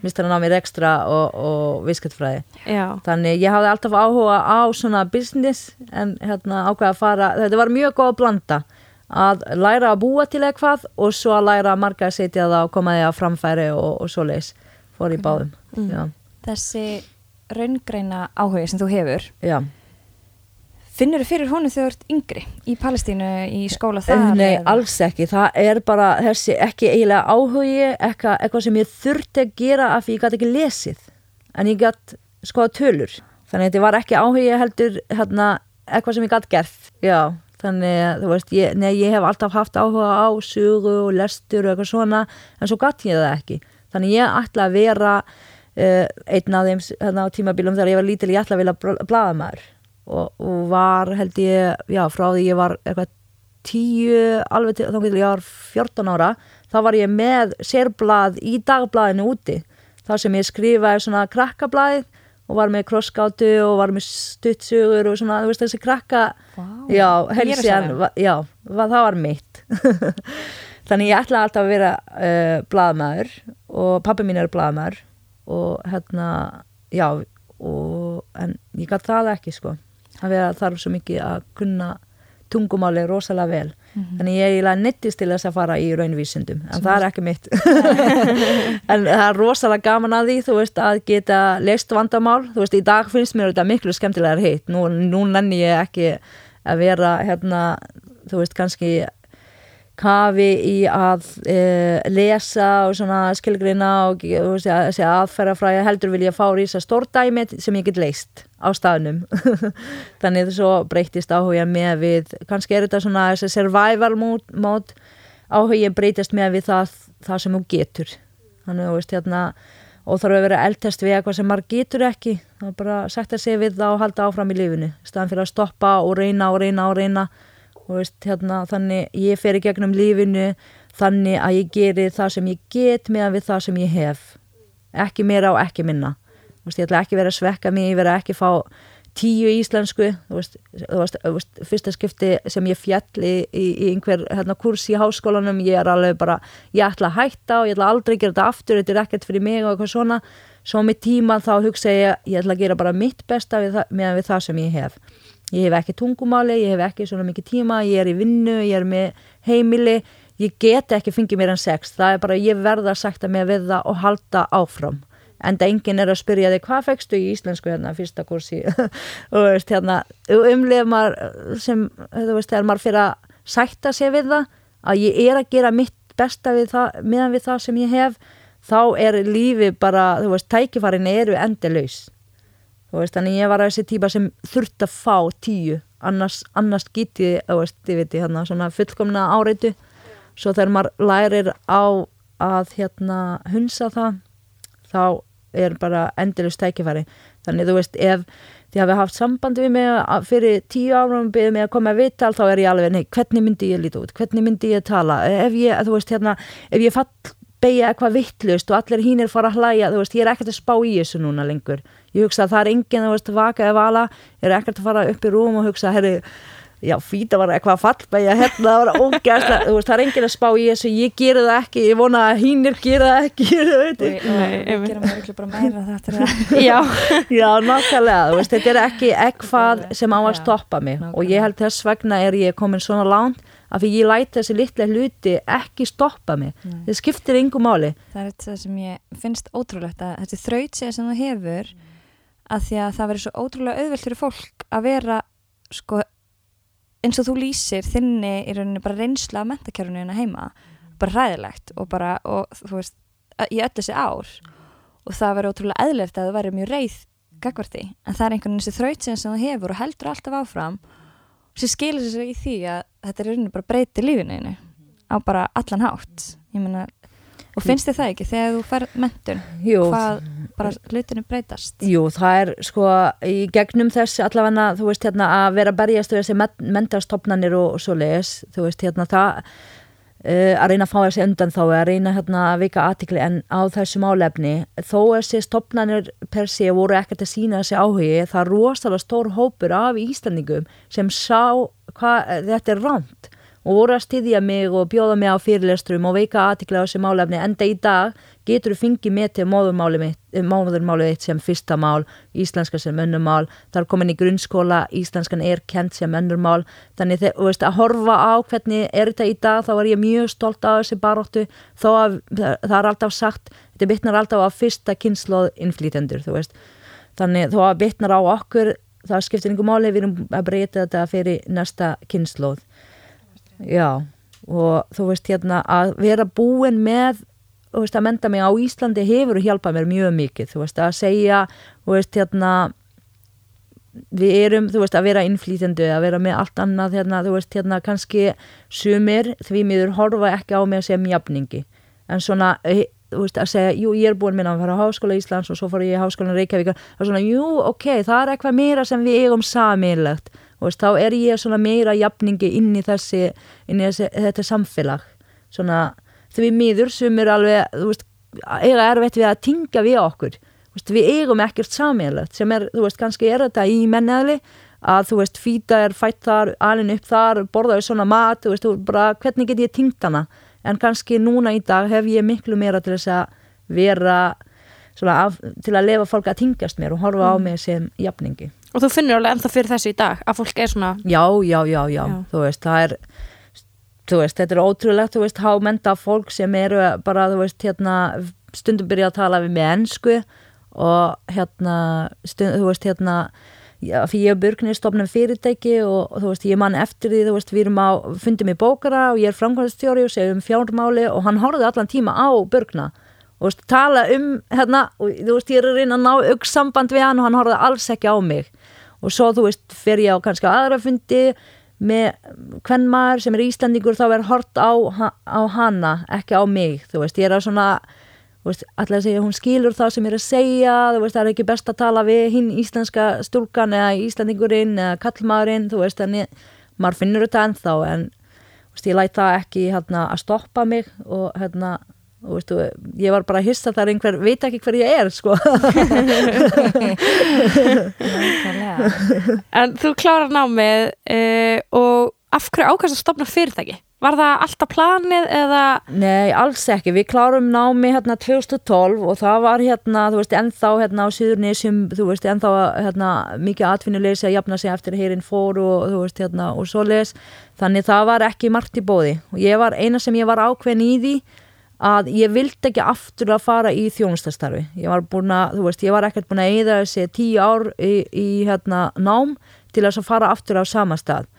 mistaranámi í rekstra og, og viskatfræði. Já, Þannig ég hafði alltaf áhuga á svona business en hérna ákveða að fara, þetta var mjög góð að blanda að læra að búa til eitthvað og svo að læra að marga að setja það og koma því að framfæri og, og svo leis fór í báðum. Já, Þessi raungreina áhuga sem þú hefur já. finnur þú fyrir honum þegar þú ert yngri í Palestínu, í skóla þar? Nei, eða? alls ekki. Það er bara þessi ekki eiginlega áhugi, eitthvað, eitthvað sem ég þurfti að gera af því ég gæti ekki lesið. En ég gæti skoða tölur. Þannig að þetta var ekki áhugi heldur hérna, eitthvað sem ég gæti gert. Já, þannig að þú veist, ég, nei, ég hef alltaf haft áhuga á sugu og lestur og eitthvað svona, en svo gæti ég það ekki. Þannig ég ætla að vera uh, einn af þeim hérna, tímabilum þegar ég var lítil, ég ætla að vilja blaðamæður og, og var held ég, já, frá því ég var eitthvað tíu, alveg til, þá getur ég var 14 ára, þá var ég með sérblað í dagblaðinu úti. Þar sem ég skrifaði svona krakkablaðið og var með krossgátu og var með stuttsugur og svona, þú veist þessi krakka Vá, já, helsjan, já, það var mitt þannig ég ætla alltaf að vera uh, blaðmaður og pappi mín er blaðmaður og hérna, já og, en ég gæti það ekki sko. Að vera þarf svo mikið að kunna tungumáli rosalega vel. Þannig ég er nettist til þess að fara í raunvísindum en það er ekki mitt. En það er rosalega gaman að því þú veist að geta leist vandamál. Þú veist í dag finnst mér þetta miklu skemmtilegar hitt. Nú, nú nenni ég ekki að vera hérna þú veist kannski kafi í að e, lesa og svona skilgrina og að segja aðferðafræði heldur vil ég fá rísa stórdæmi sem ég get leist á staðnum. Þannig að svo breytist áhuga með við kannski er þetta svona þessi survival mode, mode áhuga breytist með við það, það sem þú getur. Þannig að þú veist hérna og þarf að vera eldtest við eitthvað sem maður getur ekki. Það er bara að segja við það og halda áfram í lífinu staðan fyrir að stoppa og reyna og reyna og reyna. og veist, hérna, þannig ég fer í gegnum lífinu þannig að ég geri það sem ég get meðan við það sem ég hef. Ekki meira og ekki minna. Veist, ég ætla ekki vera að svekka mig ég ekki að fá tíu íslensku. Veist, fyrsta skipti sem ég fjall í, í, í einhver hérna, kurs í háskólanum ég er alveg bara, ég ætla að hætta og ég ætla aldrei að gera þetta aftur, þetta er ekkert fyrir mig og eitthvað svona, svo með tíma þá hugsa ég, ég ætla að gera bara mitt besta meðan við það sem ég hef ég hef ekki tungumáli, ég hef ekki svona mikið tíma ég er í vinnu, ég er með heimili. Ég get ekki fengið mér en sex. Það er bara, ég verða að sagt að mér við það og halda áfram. En það enginn er að spyrja þig, hvað fegstu í íslensku hérna, fyrsta kursi og veist, hérna, umlið maður sem, þú veist, þegar maður fyrir að sætta sig við það, að ég er að gera mitt besta við það, meðan við það sem ég hef, þá er lífi bara, þú veist, tækifarin eru endalaus. þú veist, þannig ég var að þessi típa sem þurft að fá tíu. Annars, annars geti, veist, ég hérna, fullkomna áreitu svo þegar maður lærir á að hérna hunsa það þá er bara endilust tækifæri. Þannig þú veist, ef þið hafi haft sambandi við mig fyrir tíu árum byrðið mig að koma að viðtal, þá er ég alveg nei, hvernig myndi ég líta út, hvernig myndi ég tala? Ef ég, þú veist, hérna, ef ég fall beigja eitthvað vittlust og allir hínir fara að hlæja, þú veist, ég er ekkert að spá í þessu núna lengur, ég hugsa að það er enginn, þú veist, vaka eða vala, ég er ekkert að fara upp í rúm og hugsa, herri já, fýta var eitthvað að fallbæja hérna, það var ógæslega, þú veist, það er enginn að spá í þessu, ég gera það ekki, ég vona að hínir gera það ekki, þú veit. Við gerum örugglega bara meira þetta er Já, Já, nákvæmlega, þú veist, þetta er ekki eitthvað sem á að stoppa mig. Nákvæmlega. og ég held þess vegna er ég komin svona langt að því ég læti þessi litla hluti ekki stoppa mig, þetta skiptir yngu máli. það er þetta sem ég finnst ótrúlegt að þetta þraut sem þú hefur að því að það verður svo ótrúlega auðvelt fyrir fólk að vera sko eins og þú lýsir þinni í rauninni bara reynsla af mentakjörunni hérna heima bara hræðilegt og bara og þú veist í öll þessi ár. Og það verður ótrúlega eðlert að þú verður mjög reið gagvart því. En það er einhvern veginn þessi þraut sem þú hefur og heldur alltaf áfram sem skilur sér í því að þetta er rauninni bara breyti lífinu þínu á bara allan hátt. Meina og finnst þið það ekki þegar þú fær mentun Jú, hvað bara hlutinu breytast? Jú, það er sko í gegnum þess allavega, þú veist hérna að vera berjast við þessi men- menntastofnanir og, og svo leiðis, þú veist hérna það að reyna að fá þessi undan þá að reyna hérna að vika aðtikli en á þessu málefni, þó þessi stofnanir per sé voru ekkert að sína þessi áhugi, það er rosalega stór hópur af Íslandingum sem sá hvað þetta er rámt og voru að styðja mig og bjóða mig á fyrirlestrum og veika aðtikli á þessi málefni. Enda í dag getur þú fengið með til móðurmáli mitt, eh, sem fyrsta mál, íslenska sem önnumál, það er komin í grunnskóla, íslenskan er kent sem önnumál, þannig þegar, þú veist, að horfa á hvernig er þetta í dag, þá er ég mjög stolt af þessi baróttu, þó að það er alltaf sagt, þetta bitnar alltaf á fyrsta kynnslóð innflýtendur, þú veist, þannig þó að bitnar á okkur, það skiptir einhver máli, við erum að breyta þetta fyrir næsta kynnslóð. Já, og þú veist hérna að vera búin með þú veist, að menda mig á Íslandi hefur hjálpað mér mjög mikið, þú veist, að segja þú veist, hérna við erum, þú veist, að vera innflýtendu að vera með allt annað, hérna, þú veist, hérna kannski sumir því miður horfa ekki á mig sem jafningi. En svona, eh, þú veist, að segja jú, ég er búin minna að fara á Háskóla Íslands og svo fór ég í Háskólan Reykjavík og svona, jú, ok, það er eitthvað meira sem við eigum samilegt, veist, þá er ég svona meira jafningi inn í þessi inn í þessi, þetta samfélag. Svona, því miður sumir alveg, þú veist, eiga erfitt við að tinga við okkur. Veist, við eigum ekkert samíðalegt sem er, þú veist, kannski er þetta í menniðli að þú veist, fýta er fætt þar, alin upp þar, borðaði svona mat, þú veist, þú bara, hvernig get ég tingt hana? En kannski núna í dag hef ég miklu meira til þess að vera svona, af, til að lefa fólk að tingast mér og horfa á mig sem jafningi. Og þú finnur alveg ennþá fyrir þessu í dag að fólk er svona, Já, já, já, já, Já. þú veist, það er þú veist, þetta er ótrúlegt, þú veist, hámenta fólk sem eru bara, þú veist, hérna stundum byrja að tala við með ennsku og hérna stund, þú veist, hérna já, fyrir ég og Burknir stofnum fyrirtæki og, og þú veist, ég man eftir því, þú veist, við erum á fundum í bókara og ég er framkvæmstjóri og segjum fjármáli og hann horfði allan tíma á Burkna og veist, tala um hérna og þú veist, ég er að reyna að ná augnsamband við hann og hann horfði alls ekki á mig og svo þú veist, fer ég á kannski á aðra fundi með hvern maður sem er Íslandingur þá er hort á, á hana, ekki á mig þú veist, ég er að svona alltaf að segja, hún skilur það sem ég er að segja þú veist, það er ekki best að tala við hinn íslenska stúlkan eða Íslandingurinn eða kallmaðurinn, þú veist, þannig maður finnur þetta ennþá en veist, ég læt það ekki hérna, að stoppa mig og hérna og veistu, ég var bara að hissa þar einhver veit ekki hver ég er sko. En þú klárar námið uh, og af hverju ákvæmst að stopna fyrirtæki? Var það alltaf planið eða, Nei, alls ekki, við klárum námi hérna 2012 og það var hérna, þú veist, ennþá hérna á Suðurnesjum, þú veist, ennþá hérna mikið atvinnuleysi að jafna sig eftir heyrinn fór og þú veist, hérna og svoleiðis, þannig það var ekki margt í bóði og ég var, eina sem ég var ákveðin í því að ég vildi ekki aftur að fara í þjónustastarfi ég var búin að, þú veist, ég var ekkert búin að eyða þessi tíu ár í, í hérna nám til að fara aftur á sama stað.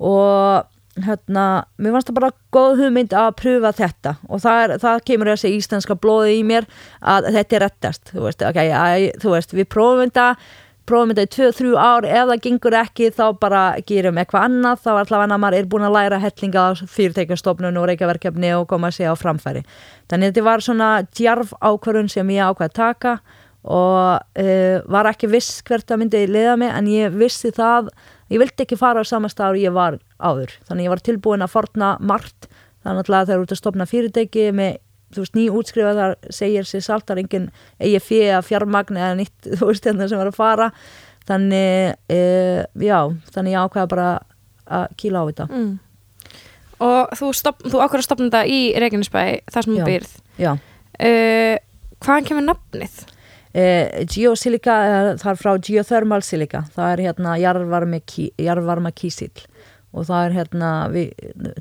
Og hérna, mér fannst það bara góð hugmynd að pröfa þetta. Og það, er, það kemur þessi íslenska blóði í mér að þetta er rettast þú veist, okay, að, þú veist við prófum þetta prófum þetta í 2-3 ár ef það gengur ekki þá bara gerum eitthvað annað. Þá allavega maður er búin að læra hellinga á fyrirtækjastofnun og reykjaverkefni og koma að segja á framfæri. Þannig þetta var svona djarf ákvörðun sem ég ákvað að taka og uh, var ekki viss hvert að myndi leiða mig en ég vissi það. Ég vildi ekki fara á sama stað og ég var áður. Þannig ég var tilbúin að forna margt. Þannig að það er út að stopna fyrirtæki með þú veist, ný útskrifa þar segir sér salt, það er engin eigi fyrir að fjármagn eða nýtt, þú veist, hérna sem var að fara þannig, e, já þannig ég ákveða bara að kýla á þetta Mm. Og þú, þú ákveður að stopna þetta í Reykjanesbæ, þar sem þú býrð. Já, Uh, hvaðan kemur nafnið? eh, geosilica það er frá geothermal silica það er hérna jarðvarma kísill og það er hérna við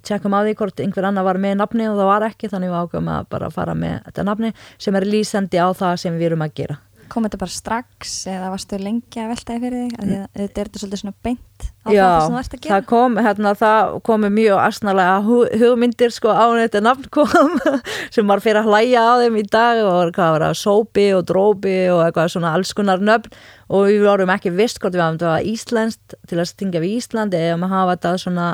tjekkum á því hvort einhver annar var með nafni og það var ekki þannig við ákveðum að bara fara með þetta nafni sem er lýsandi á það sem við erum að gera Kom þetta bara strax eða varstu lengi að velta þig fyrir þig? Að þetta er þetta svolítið svona beint á Já, það sem þú ert að gera. það kom, hérna, það komu mjög asnalega hu- hugmyndir sko á þetta nafn kom sem var fyrir að hlæja á þeim í dag og hvað var það, sópi og drópi og eitthvað svona alls konar nöfn og við vorum ekki vist hvort við hafum þetta íslenskt til að stingja við Íslandi eða maður hafa þetta svona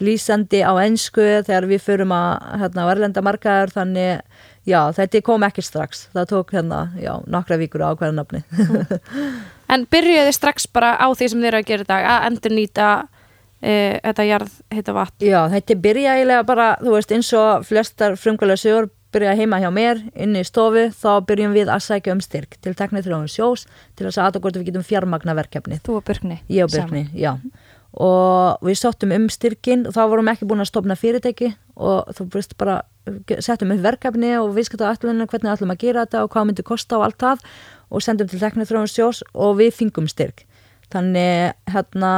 lýsandi á ensku þegar við förum að hérna, verlenda markaður þannig já, þetta kom ekki strax það tók hérna, já, nokkra vikur á hverja nafni En byrjuðu þið strax bara á því sem þið eru að gera í dag að endur nýta uh, þetta jarð heita vatn. Já, þetta byrja eiginlega bara, þú veist, eins og flestar frumkvælega sögur byrja heima hjá mér, inni í stofu, þá byrjum við að sækja um styrk til teknið þrjóðum sjós til að aðta hvort við getum fjármagna verkefnið. Þú og Burkni. Ég og Birkni, já. Og við sóttum um styrkin og þá vorum ekki búin að stopna fyrirtæki og þú veist bara, settum upp verkefni og við skilta allir hvernig ætlum að gera þetta og hvað myndi kosta og allt það og sendum til teknið þrjóðum sjós og við fingum styrk. Þannig hérna,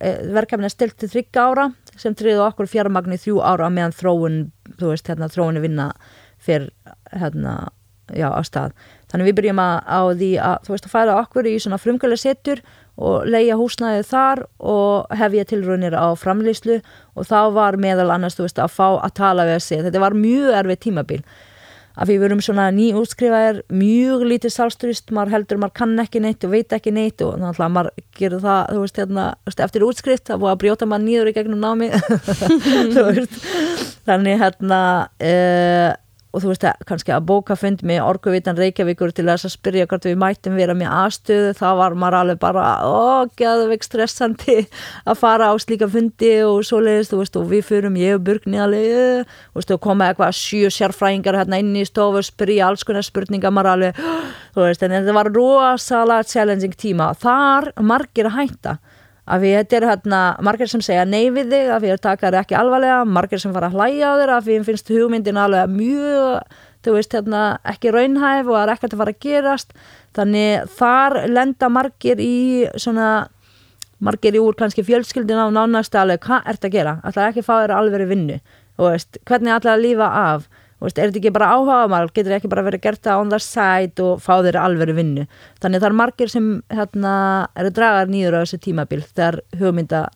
eh, verkefni er stilt til þryggja ára sem tryggði okkur fjármagni þrjú ára meðan þróun, þú veist, hérna, þróunni vinna fyrir, hérna, já, á stað. Þannig við byrjum að, á því að, þú veist, að færa okkur í svona setur og leia húsnæðið þar og hefja tilraunir á framlýslu og þá var meðal annars, veist, að fá að tala við að segja. Þetta var mjög erfið tímabil að við verum svona nýútskrifaðir mjög lítið sálsturist, maður heldur maður kann ekki neitt og veit ekki neitt og þannig að maður gerir það, þú veist, hérna, eftir útskrift það búið að brjóta maður nýður í gegnum námi þannig hérna uh, og þú veist að kannski að bóka fund með orkuvitan Reykjavíkur til þess að spyrja hvort við mættum vera með aðstöðu þá var maður alveg bara ó, geðveik stressandi að fara á slíka fundi og svoleiðist þú veist og við fyrum ég og Burgni alveg og koma eitthvað sjö sérfræðingar hérna inn í stofu og spyrja alls konar spurningar maður alveg þú veist en þetta var rosalega challenging tíma. Þar margir að hætta að við þetta er hérna margir sem segja nei við þig að við erum takar ekki alvarlega margir sem fara að hlæja þér að við finnst hugmyndin alveg mjög þú veist hérna ekki raunhæf og það er ekkert að fara að gerast. Þannig þar lenda margir í svona margir í úr kannski fjölskyldina og nánast alveg hvað ert að gera, ætlar ekki fá þér alveg vinnu? Og veist, hvernig ætlar að lífa af er þetta ekki bara áhuga maður getur ekki bara verið gert það on the side og fá þér alveg vinnu þannig það er margir sem hérna, eru dragar nýður á þessu tímabil þegar hugmynda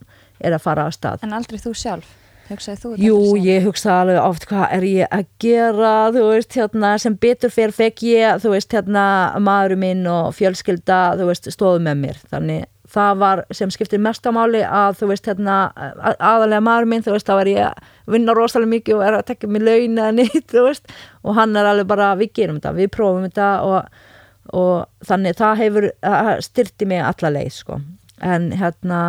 er að fara á stað En aldrei þú sjálf? Þú Jú, ég hugsa alveg oft hvað er ég að gera, veist, hérna, sem betur fyrir fekk ég, veist, hérna, maðurinn minn og fjölskylda, stóðu með mér. Þannig það var sem skiptir mestamáli að, þú veist, hérna, að- aðalega maðurinn minn, þú veist, þá er ég að vinna rosalega mikið og er að tekja mig laun eða neitt, þú veist, og hann er alveg bara, við gerum þetta, við prófum þetta og, og þannig það hefur það styrti mig alla leið, sko. En hérna,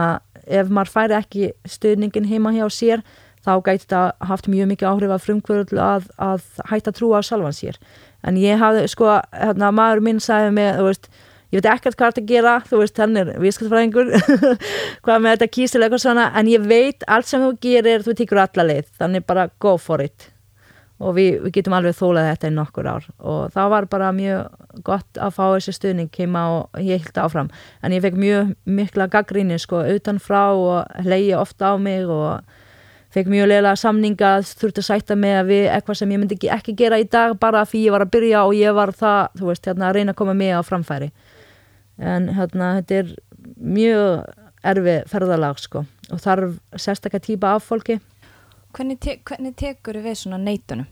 ef maður færi ekki stuðningin heima hjá sér, þá gæti þetta haft mjög mikið áhrif að frumkvöld að, að hætta trúa á sjálfan sér en ég hafði sko, hérna, maður minn sagði mig, þú veist, ég veit ekkert hvað þetta gera, þú veist, hann er viðskiptfræðingur hvað með þetta kísilega eitthvað svona, en ég veit allt sem þú gerir, þú tekur alla leið. Þannig bara go for it. Og við, við getum alveg þólað þetta í nokkur ár. Og það var bara mjög gott að fá þessi stuðning heima og ég held áfram. En ég fekk mjög mikla gaggríni sko utanfrá og hlegi ofta á mig og fekk mjög leila samninga þurfti að sætta með að við eitthvað sem ég myndi ekki, ekki gera í dag bara því ég var að byrja og ég var það, þú veist, hérna að reyna að koma með á framfæri en hérna þetta er mjög erfi ferðalag sko og þarf sérstakka típa af fólki Hvernig, te hvernig tekur við svona neitunum?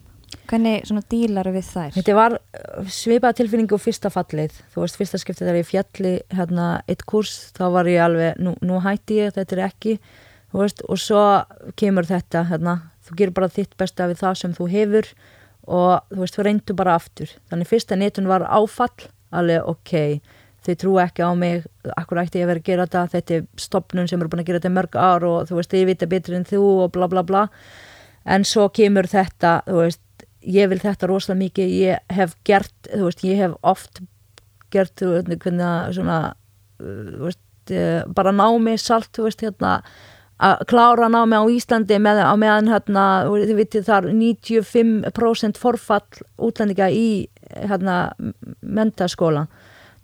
Hvernig svona dílar við þær? Þetta var uh, svipað tilfinningu fyrsta fallið, þú veist, fyrsta skiptið þegar ég fjalli hérna eitt kurs, þá var ég alveg, nú, nú hætti ég, þetta er ekki, þú veist, og svo kemur þetta, hérna, þú gerir bara þitt besta við það sem þú hefur og þú veist, þú reyndu bara aftur. Þannig fyrsta netun var áfall, alveg ok, þau trú ekki á mig, akkur ætti ég að vera að gera þetta, þetta er stopnun sem er búin að gera þetta mörg ár og þú veist, ég vita betur en þú og bla bla bla, en svo kemur þetta, þú veist, ég vil þetta rosalega mikið, ég hef gert, þú veist, ég hef oft gert, þú veist, hvernig að svona, uh, þú veist, eh, bara námi salt, þú veist, hérna, að klára námi á Íslandi með, á meðan hérna, þið vitið þar 95% forfall útlendinga í hérna mentaskóla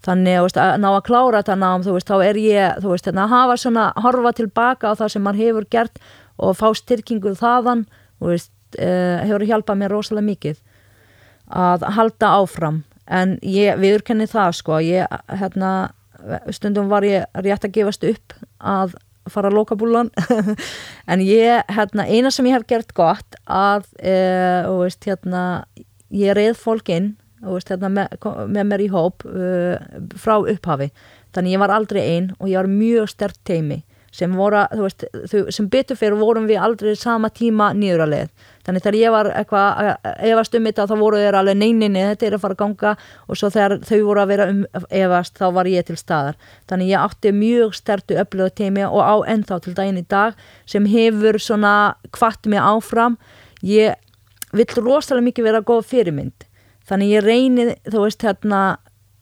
þannig veist, að ná að klára þetta nám veist, þá er ég, veist, hérna, að hafa svona horfa tilbaka á það sem mann hefur gert og fá styrkingu þaðan uh, hefur hjálpað mér rosalega mikið að halda áfram. En ég viðurkenni það sko, ég, hérna stundum var ég rétt að gefast upp að fara að lóka búlan en ég, hérna, eina sem ég hef gert gott að, uh, hérna ég reið fólk inn veist, hérna, með, með mér í hóp uh, frá upphafi. Þannig ég var aldrei einn og ég var mjög stert teimi sem, voru, veist, þau, sem betur fyrir vorum við aldrei sama tíma nýður að leið. Þannig þegar ég var eitthvað efast um þetta þá voru þeir alveg neyninni þetta er að fara að ganga. Og svo þegar þau voru að vera um efast þá var ég til staðar. Þannig ég átti mjög stertu öflöðu teimi og á ennþá til daginn í dag sem hefur svona kvart mig áfram. Ég vill rosalega mikið vera góð fyrirmynd þannig ég reynið, þú veist hérna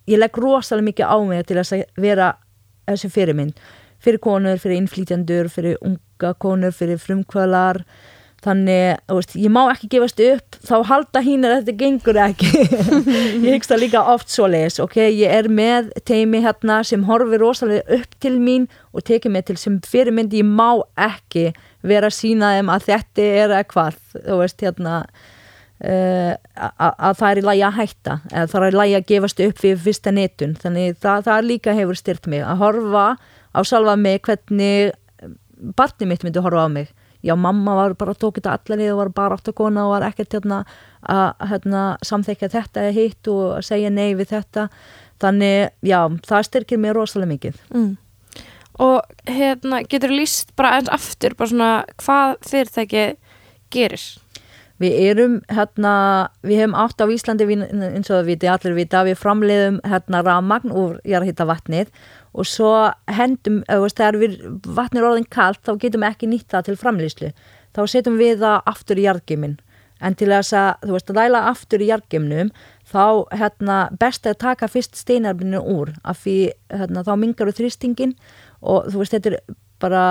ég legg rosalega mikið á mig til að vera þessi fyrirmynd fyrir konur, fyrir innflýtjandur fyrir unga konur, fyrir frumkvölar þannig, þú veist, ég má ekki gefast upp, þá halda hín að þetta gengur ekki. Ég hyggst það líka oft svo les, ok, ég er með teimi hérna sem horfir rosalega upp til mín og tekið mig til sem fyrirmynd, ég má ekki vera að sína þeim að þetta er eitthvað, þú veist, hérna að það er í lægi að hætta eða það er í lægi að gefast upp fyrir fyrsta netun. Þannig það, það líka hefur styrt mig. Að horfa á salva mig hvernig barni mitt myndi horfa á mig. Já mamma var bara tókit að allar og var bara átt að kona og var ekkert hérna, að hérna, samþekja þetta eða hitt og segja nei við þetta. Þannig já það styrkir mig rosalega mikið. Mm. og hérna getur líst bara eins aftur bara svona hvað fyrirtæki gerir Við erum hérna, við hefum átt á Íslandi eins og við allir vita, við framleiðum hérna rafmagn úr jarðhitta vatnið og svo hendum, veist, þegar við vatnir orðin kallt þá getum við ekki nýtt það til framleiðslu. Þá setjum við það aftur í jarðgeimin en til þess að, þú veist, að dæla aftur í jarðgeimnum þá hérna best að taka fyrst steinarbinu úr af því hérna, þá mingar við þrýstingin og þú veist, þetta er bara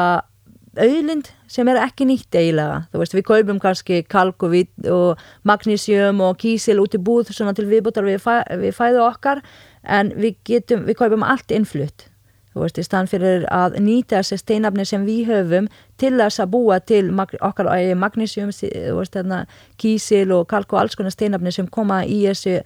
auðlind sem er ekki nýtt eiginlega. Þú veist við kaupum kannski kalk og, og magnísjum og kísil út í búð svona til viðbútar við, fæ, við fæðu okkar en við getum, við kaupum allt innflutt. Þú veist í stand fyrir að nýta þessi steinafni sem við höfum til þess að búa til okkar magnísjum, hérna, kísil og kalk og alls konar steinafni sem koma í þessu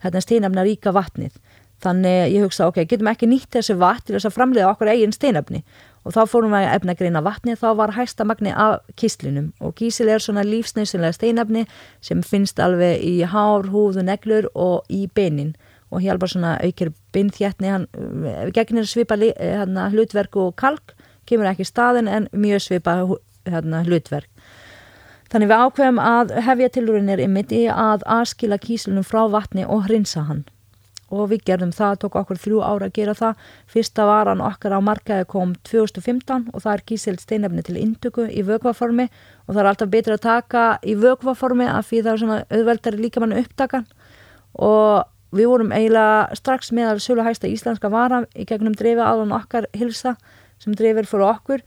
hérna, steinafna ríka vatnið. Þannig ég hugsa ok, getum ekki nýtt þessi vatn til þess að framleiða okkur eigin steinafni og þá fórum við að efna greina vatni þá var hægsta magni af kíslinum og kísil er svona lífsnausinlega steinafni sem finnst alveg í hár, húðu, neglur og í beinin. Og hjálpar svona aukir beinþjætni hann gegnir svipa hérna, hlutverk og kalk kemur ekki staðin en mjög svipa hérna, hlutverk. Þannig við ákveðum að hefja tilurinnir ymmit í að aðskila kíslunum frá vatni og hrinsa hann og við gerðum það, tók okkur þrjú ára að gera það. Fyrsta varan okkar á markaði kom 2015 og það er kísild steinefni til intöku í vögvaformi og það er alltaf betur að taka í vögvaformi af því það er svona auðveldari líka mann upptakan. Og við vorum eiginlega strax með að sölu hægsta íslenska vara í gegnum drefi aðan okkar hilsa sem drefir fyrir okkur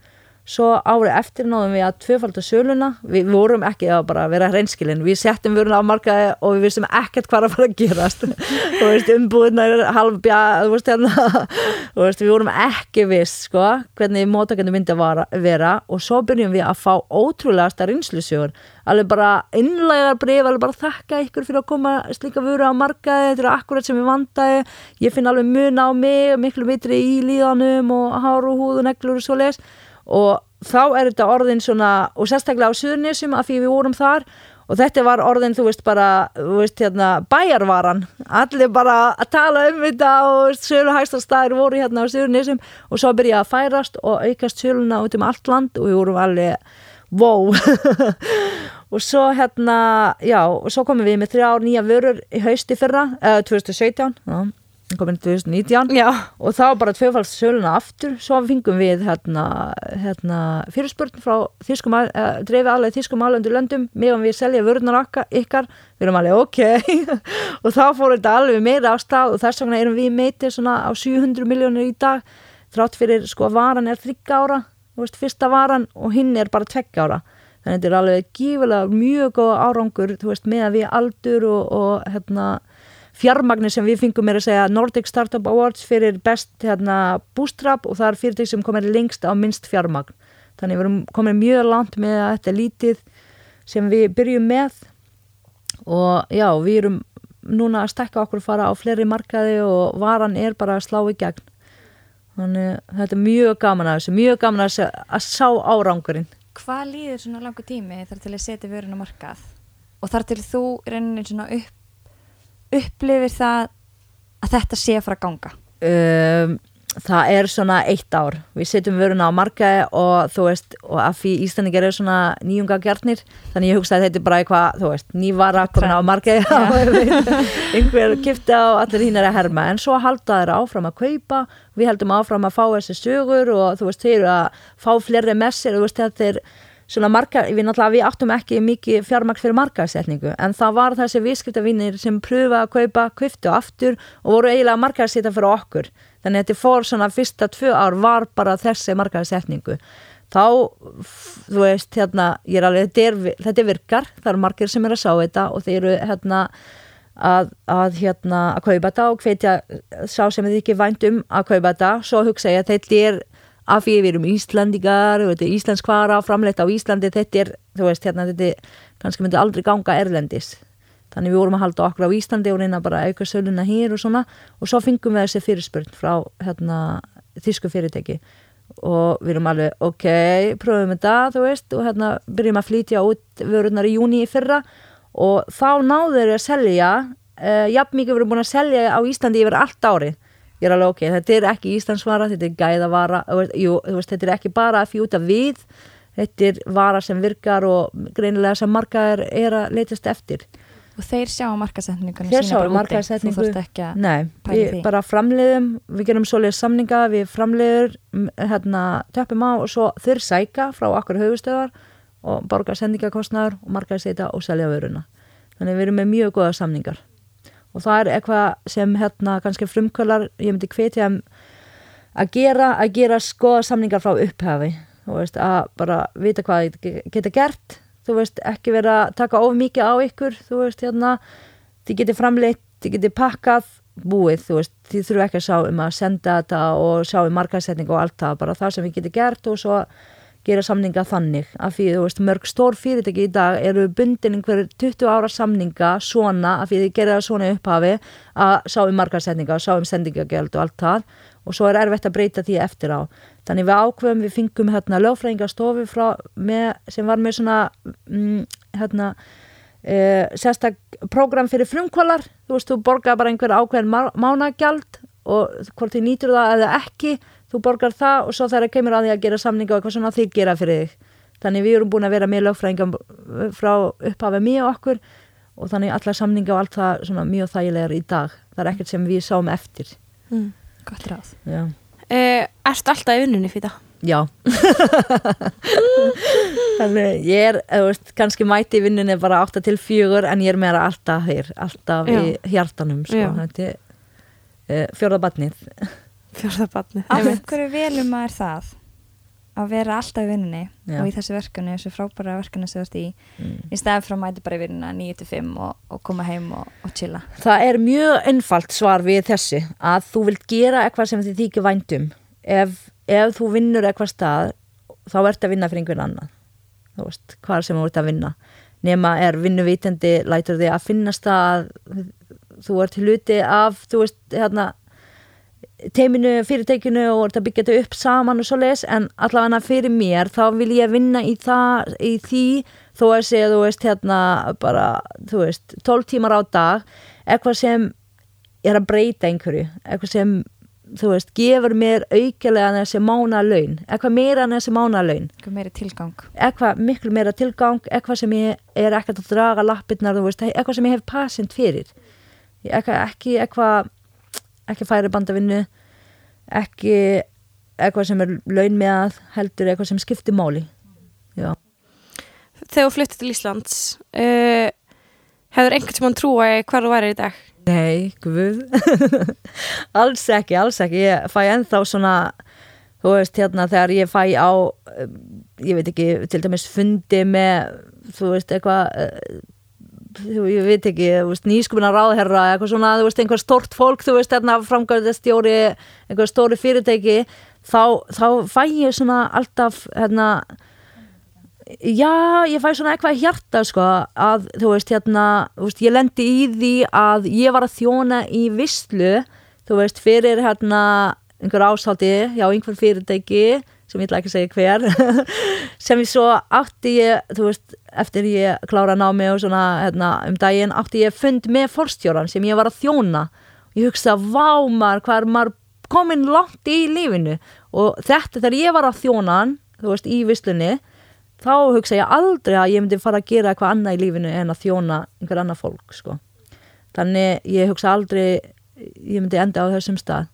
Svo árið eftir náðum við að tvöfalda söluna, við vorum ekki að bara vera hreinskilin, við settum vöruna á markaði og við vissum ekkert hvað að fara að gerast. Og veist, umbúðina er halvbja, þú veist hérna, og veist, við vorum ekki viss sko hvernig mótakandi myndi að vera. Og svo byrjum við að fá ótrúlega starf einslusjóður, alveg bara innlegar breyf, alveg bara þakka ykkur fyrir að koma slíka vöru á markaði, þetta er akkurat sem ég vandaði, ég finn alveg mun á mig, miklu vitri í líðanum og hár og húð og neglur og svo les og þá er þetta orðin svona og sérstaklega á Suðurnisum af því við vorum þar og þetta var orðin, þú veist, bara þú veist, hérna, bæjarvaran. Allir bara að tala um þetta og sölu hægstastæðir voru hérna á Suðurnisum og svo byrjaði að færast og aukast söluna út um allt land og við vorum alveg wow. Og svo hérna, já, og svo komum við með þrjá nýja vörur í hausti fyrra, uh, 2017 já komin 2019 Já. og þá bara tvöfalds söluna aftur. Svo fengum við hérna, hérna fyrirspurn frá þýskum uh, dreifið alveg þýskum álöndu löndum. Meðan við selja vörðunar ykkar. Við erum alveg ok. Og þá fór þetta alveg meira á stað og þess vegna erum við meitið svona á 700 miljónir í dag. Þrátt fyrir sko varan er þrygg ára veist, fyrsta varan og hinn er bara tveggja ára. Þannig að þetta er alveg gífulega mjög góð árangur veist, með að við aldur og, og hérna, fjármagnir sem við fengum er að segja Nordic Startup Awards fyrir best hérna, bootstrap og það er fyrirtæk sem komir lengst á minnst fjármagn. Þannig við erum komin mjög langt með að þetta er lítið sem við byrjum með og já, við erum núna að stekka okkur fara á fleiri markaði og varan er bara að slá í gegn. Þannig þetta er mjög gaman að þessu mjög gaman að, þessu, að sá árangurinn. Hvað líður svona langu tími þar til að setja vörun á markað? Og þar til þú reynin svona upp, upplifir það að þetta sé að fara að ganga? um, það er svona eitt ár. Við setjum vöruna á markaði og þú veist, og að því Íslandingar eru svona nýjunga gjarnir, þannig ég hugsa að þetta er bara eitthvað, þú veist, nývara komin á markaði. Einhver kipti á allir hín er að herma, en svo halda þeir áfram að kaupa, við heldum áfram að fá þessi sögur og þú veist, þeir eru að fá fleiri messir, þú veist, þetta er svona marka, við náttúrulega, við áttum ekki mikið fjármakt fyrir markaðsetningu, en það var þessi viðskiptavinnir sem pröfa að kaupa, kviftu aftur og voru eiginlega markaðseta fyrir okkur. Þannig að þetta fór svona fyrsta tvö ár var bara þessi markaðsetningu þá, þú veist, hérna ég er alveg, þetta, er, þetta virkar það eru margir sem er að sá þetta og þeir eru hérna að, að hérna að kaupa þetta og hvetja sá sem þið ekki vænt um að kaupa þetta. Svo hugsa ég að þetta er af því við erum Íslandingar Íslandskvara framleitt á Íslandi, þetta er þú veist, hérna, þetta kannski myndi aldrei ganga erlendis. Þannig við vorum að halda okkur á Íslandi og reyna bara auka söluna hér og svona. Og svo fengum við þessi fyrirspurn frá hérna, þísku fyrirtæki. Og við erum alveg, ok, pröfum þetta þú veist, og hérna byrjum að flytja út vörunar í júni í fyrra. Og þá náður við að selja uh, jafn mikið við erum búin að selja á Íslandi yfir allt ári ég er alveg ok, þetta er ekki Íslandsvara þetta er gæðavara, jú, veist, þetta er ekki bara að fjúta við þetta er vara sem virkar og greinilega sem markaður er að leytast eftir. Og þeir sjá markasetningunum Þeir sjá markasetningu við bara framleiðum við gerum svoleiðis samninga, við framleiður hérna, töppum á og svo þeir sæka frá okkur höfustöðar og borga sendingakostnaður og markaðseta og selja vöruna. Þannig við erum með mjög góða samningar og það er eitthvað sem hérna kannski frumkvölar ég myndi hvetja að gera, að gera skoða samningar frá upphafi. Veist, að bara vita hvað þið geta gert. Þú veist, ekki vera að taka of mikið á ykkur. Þú veist, hérna þið geti framleitt, þið geti pakkað búið, þú veist, þið þurfu ekki að sjá um að senda þetta og sjá um markaðsetning og allt það, bara það sem við geti gert og svo gera samninga þannig af því, þú veist, mörg stór fyrirtæki í dag eru bundin einhver 20 ára samninga svona, af því þið gera það svona upphafi að sjá um markaðsetninga og sjá um sendingagjöld og allt það og svo er erfitt að breyta því eftir á. Þannig við ákveðum, við fengum hérna með, sem var með svona mm, hérna Uh, sérstak program fyrir frumkvölar. Þú veist, þú borgar bara einhver ákveðin má- mánagjald og hvort þið nýtur það eða ekki, þú borgar það og svo þegar það kemur að því að gera samninga og eitthvað svona þið gera fyrir þig þannig við erum búin að vera með lögfræðingum frá upphafið mjög okkur og þannig allar samninga og allt það svona mjög þægilegar í dag það er ekkert sem við sáum eftir Mm. Gott ráð. Uh, ertu alltaf í vinnunni fyrir það? já. þannig ég er veist, kannski mæti í vinnunni bara 8 til 4 en ég er meira alltaf hér alltaf Já. í hjartanum sko. Uh, fjórðabatnið Fjórðabarni. Af hverju velum maður það að vera alltaf í vinnunni Já. og í þessu verkefni, þessu frábæra verkefni sem þú ert í, mm. í staðan frá að mæti bara í vinnuna 9-5 og, og koma heim og, og chilla. Það er mjög einfalt svar við þessu að þú vilt gera eitthvað sem þið þykir væntum ef, ef þú vinnur eitthvað stað þá ert að vinna fyrir einhvern annan þú veist, hvað sem þú ert að vinna nema er vinnuvítandi lætur þig að finnast það að þú ert hluti af þú veist, hérna teiminu, fyrirtækinu og að byggja þetta upp saman og svo les en allavega fyrir mér þá vil ég vinna í, það, í því þó að segja þú veist hérna bara þú veist 12 tímar á dag eitthvað sem er að breyta einhverju eitthvað sem þú veist gefur mér aukilega þessi mána laun eitthvað meira en þessi mána laun. Eitthvað meiri tilgang. eitthvað miklu meira tilgang eitthvað sem ég er ekkert að draga lappirnar þú veist, eitthvað sem ég hef passint fyrir. Eitthvað, ekki eitthvað ekki færi bandavinnu ekki eitthvað sem er laun með að heldur eitthvað sem skiptir máli. Já, Þegar þú flyttið til Íslands, uh, hefur einhvern sem hann trúa í hvar þú væri í dag? nei, guð. Alls ekki, alls ekki. Ég fæ ennþá svona þú veist, hérna þegar ég fæ á um, ég veit ekki, til dæmis fundi með, þú veist, eitthvað þú, ég veit ekki nýskupina ráðherra, eitthvað svona þú veist, einhver stort fólk, þú veist, hérna framgöðastjóri, einhver stóri fyrirtæki þá, þá fæ ég svona alltaf, hérna já, ég fæ svona eitthvað hjarta sko, að þú veist, hérna þú veist, ég lendi í því að ég var að þjóna í visslu þú veist, fyrir hérna einhver ásaldi, já, einhver fyrirtæki sem ég ætla ekki að segja hver sem ég svo átti ég þú veist, eftir ég klára námi og svona, hérna, um daginn átti ég fund með forstjóran sem ég var að þjóna. Ég hugsa, vá maður, hvað er maður komin langt í lífinu? Og þetta þegar ég var að þjóna þú veist, í visslunni þá hugsa ég aldrei að ég myndi fara að gera eitthvað annað í lífinu en að þjóna einhver annað fólk, sko. Þannig ég hugsa aldrei ég myndi enda á þessum stað.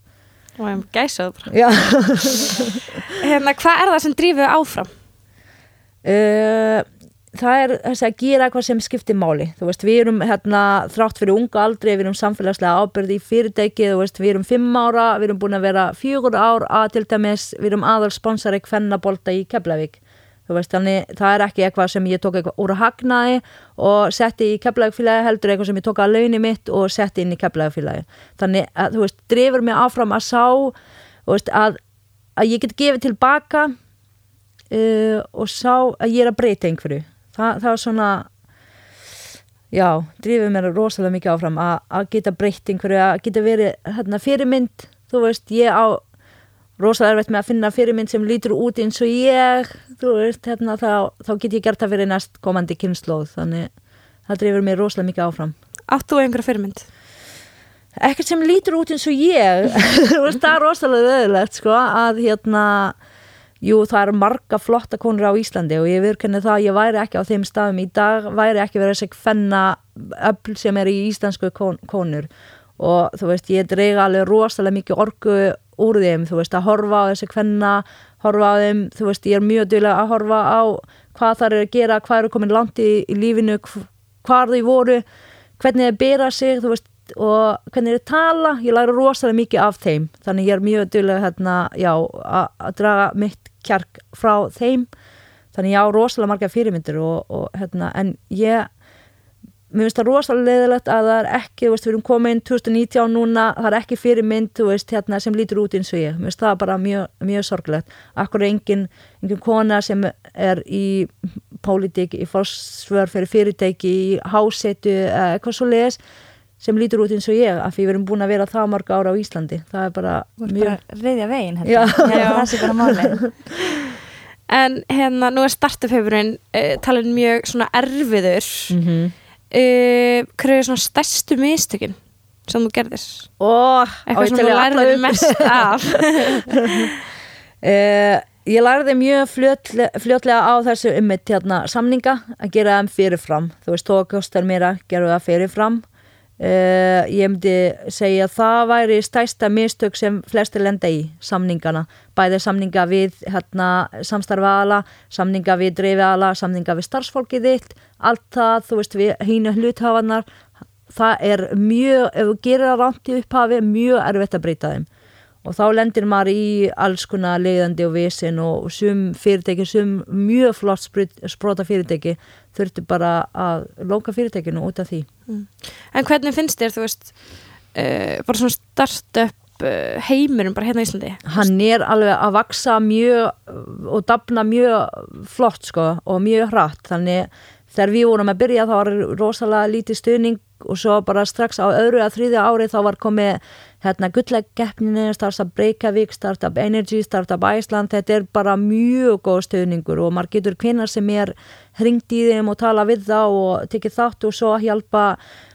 Og ég bara Já. Hérna, hvað er það sem drífið áfram? Uh, það er þess að gera eitthvað sem skiptir máli. Þú veist, við erum hérna þrátt fyrir unga aldrei, við erum samfélagslega ábyrði í fyrirtæki, þú veist, við erum fimm ára við erum búin að vera fjögur ár að til dæmis, við erum aðal sponsari kvennabólta í Keflavík, þú veist þannig það er ekki eitthvað sem ég tók eitthvað úr að hagnaði og setti í Keflavíkfélagi heldur eitthvað sem ég tók að launi mitt og setti inn í Keflavíkfélagi, þannig að þú veist, drifur mig áfram að sá veist, að, að ég get gefið tilbaka uh, og sá að ég er að breyta einhverju Þa, það var svona já, drifið mér rosalega mikið áfram að, að geta breytt einhverju að geta verið hérna, fyrirmynd. Þú veist, ég á rosalega erfitt með að finna fyrirmynd sem lítur út eins og ég þú veist, hérna, þá, þá get ég gert það fyrir næst komandi kynnslóð þannig það drifir mér rosalega mikið áfram. Átt þú einhverja fyrirmynd? ekkert sem lítur út eins og ég. Þú veist, það er rosalega öðulegt sko, að hérna jú, það eru marga flotta konur á Íslandi og ég virkenni það að ég væri ekki á þeim stafum í dag, væri ekki verið að segja fenna öll sem er í íslensku kon, konur. Og þú veist, ég dreyga alveg rosalega mikið orgu úr þeim, þú veist, að horfa á þessi kvenna, horfa á þeim þú veist, ég er mjög dýlega að horfa á hvað það er að gera, hvað eru komin langt í, í lífinu, hvar þau voru hvernig þau bera sig, þú veist og hvernig þau tala, ég læra rosalega mikið af þeim, þannig ég er mjög dýlega hérna, að draga mitt kjark frá þeim. Þannig ég á rosalega marga fyrirmyndir og, og hérna, en ég mér finnst það rosalega leðilegt að það er ekki, veist, við erum komin 2019 núna, það er ekki fyrirmynd, veist, hérna sem lítur út eins og ég, mér finnst það bara mjög, mjög sorglegt, akkur er engin engin kona sem er í pólitík, í fórsvör fyrir fyrirtæki, í hásetu eitthvað svo leiðis sem lítur út eins og ég af því við erum búin að vera það marga ára á Íslandi. Það er bara mjög reyðja heldur það sé bara máli En hérna, nú er startufefurinn uh, talin mjög svona erfiður. Mm -hmm. uh, Hver er svona stærstu mistökin sem þú gerðir? og Eitthvað sem þú lærðir mest af. Uh, ég lærði mjög fljótlega, fljótlega á þessu ummitt hérna, samninga að gera þeim fyrirfram. Þú veist, þó kostar mér að gera það fyrirfram Uh, ég myndi segja að það væri stæsta mistök sem flestir lenda í samningana, bæði samninga við hérna, samstarfaðala samninga við dreifiðala, samninga við starfsfólkið þitt, allt það þú veist við hínu hluthafanar það er mjög, ef þú gerir það rámt í upphafi, mjög erfitt að breyta þeim. Og þá lendir maður í alls konar leiðandi og visin og sum fyrirtæki, sum mjög flott sprota fyrirtæki þurftu bara að lóka fyrirtækinu út af því. En hvernig finnst þér, þú veist uh, bara svona startup uh, heimurum bara hérna í Íslandi? hann er alveg að vaksa mjög og dafna mjög flott sko og mjög hratt. Þannig þegar við vorum að byrja þá var rosalega lítið stuðning og svo bara strax á öðru að þriðja ári þá var komið hérna gulleggkeppninu, Startup Breykjavík, Startup Energy, Startup Iceland. Þetta er bara mjög góð stuðningur og maður getur hvinnar sem er hringt í þeim og tala við þá og tekið þátt og svo hjálpa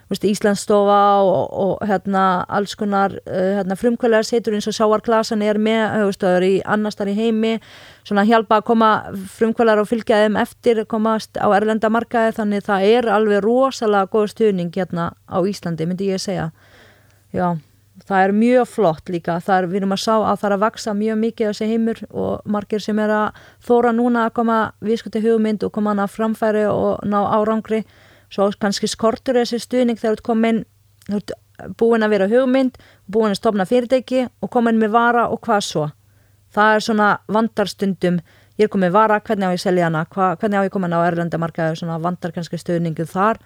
veist, Íslandsstofa og, og hérna, alls konar uh, hérna, frumkvælega setur eins og Sáarklasan er með er í annars þar í heimi. Svona hjálpa að koma frumkvælar og fylgja þeim eftir komast á erlenda markaði. Þannig það er alveg rosalega góð stuðning hérna á Íslandi myndi ég segja. Já, það er mjög flott líka. Er, við erum að sá að það er að vaksa mjög mikið þessi heimur og margir sem er að þóra núna að koma viðskuti hugmynd og koma hann að framfæri og ná árangri. Svo kannski skortur þessi stuðning þegar þú komin búin að vera hugmynd búin að stopna fyrirtæki og komin með vara og hvað svo. Það er svona vandarstundum ég er komið vara, hvernig á ég selja hana? Hva, hvernig á ég komin á erlendamarkaðu svona vandar kannski stöðningu þar.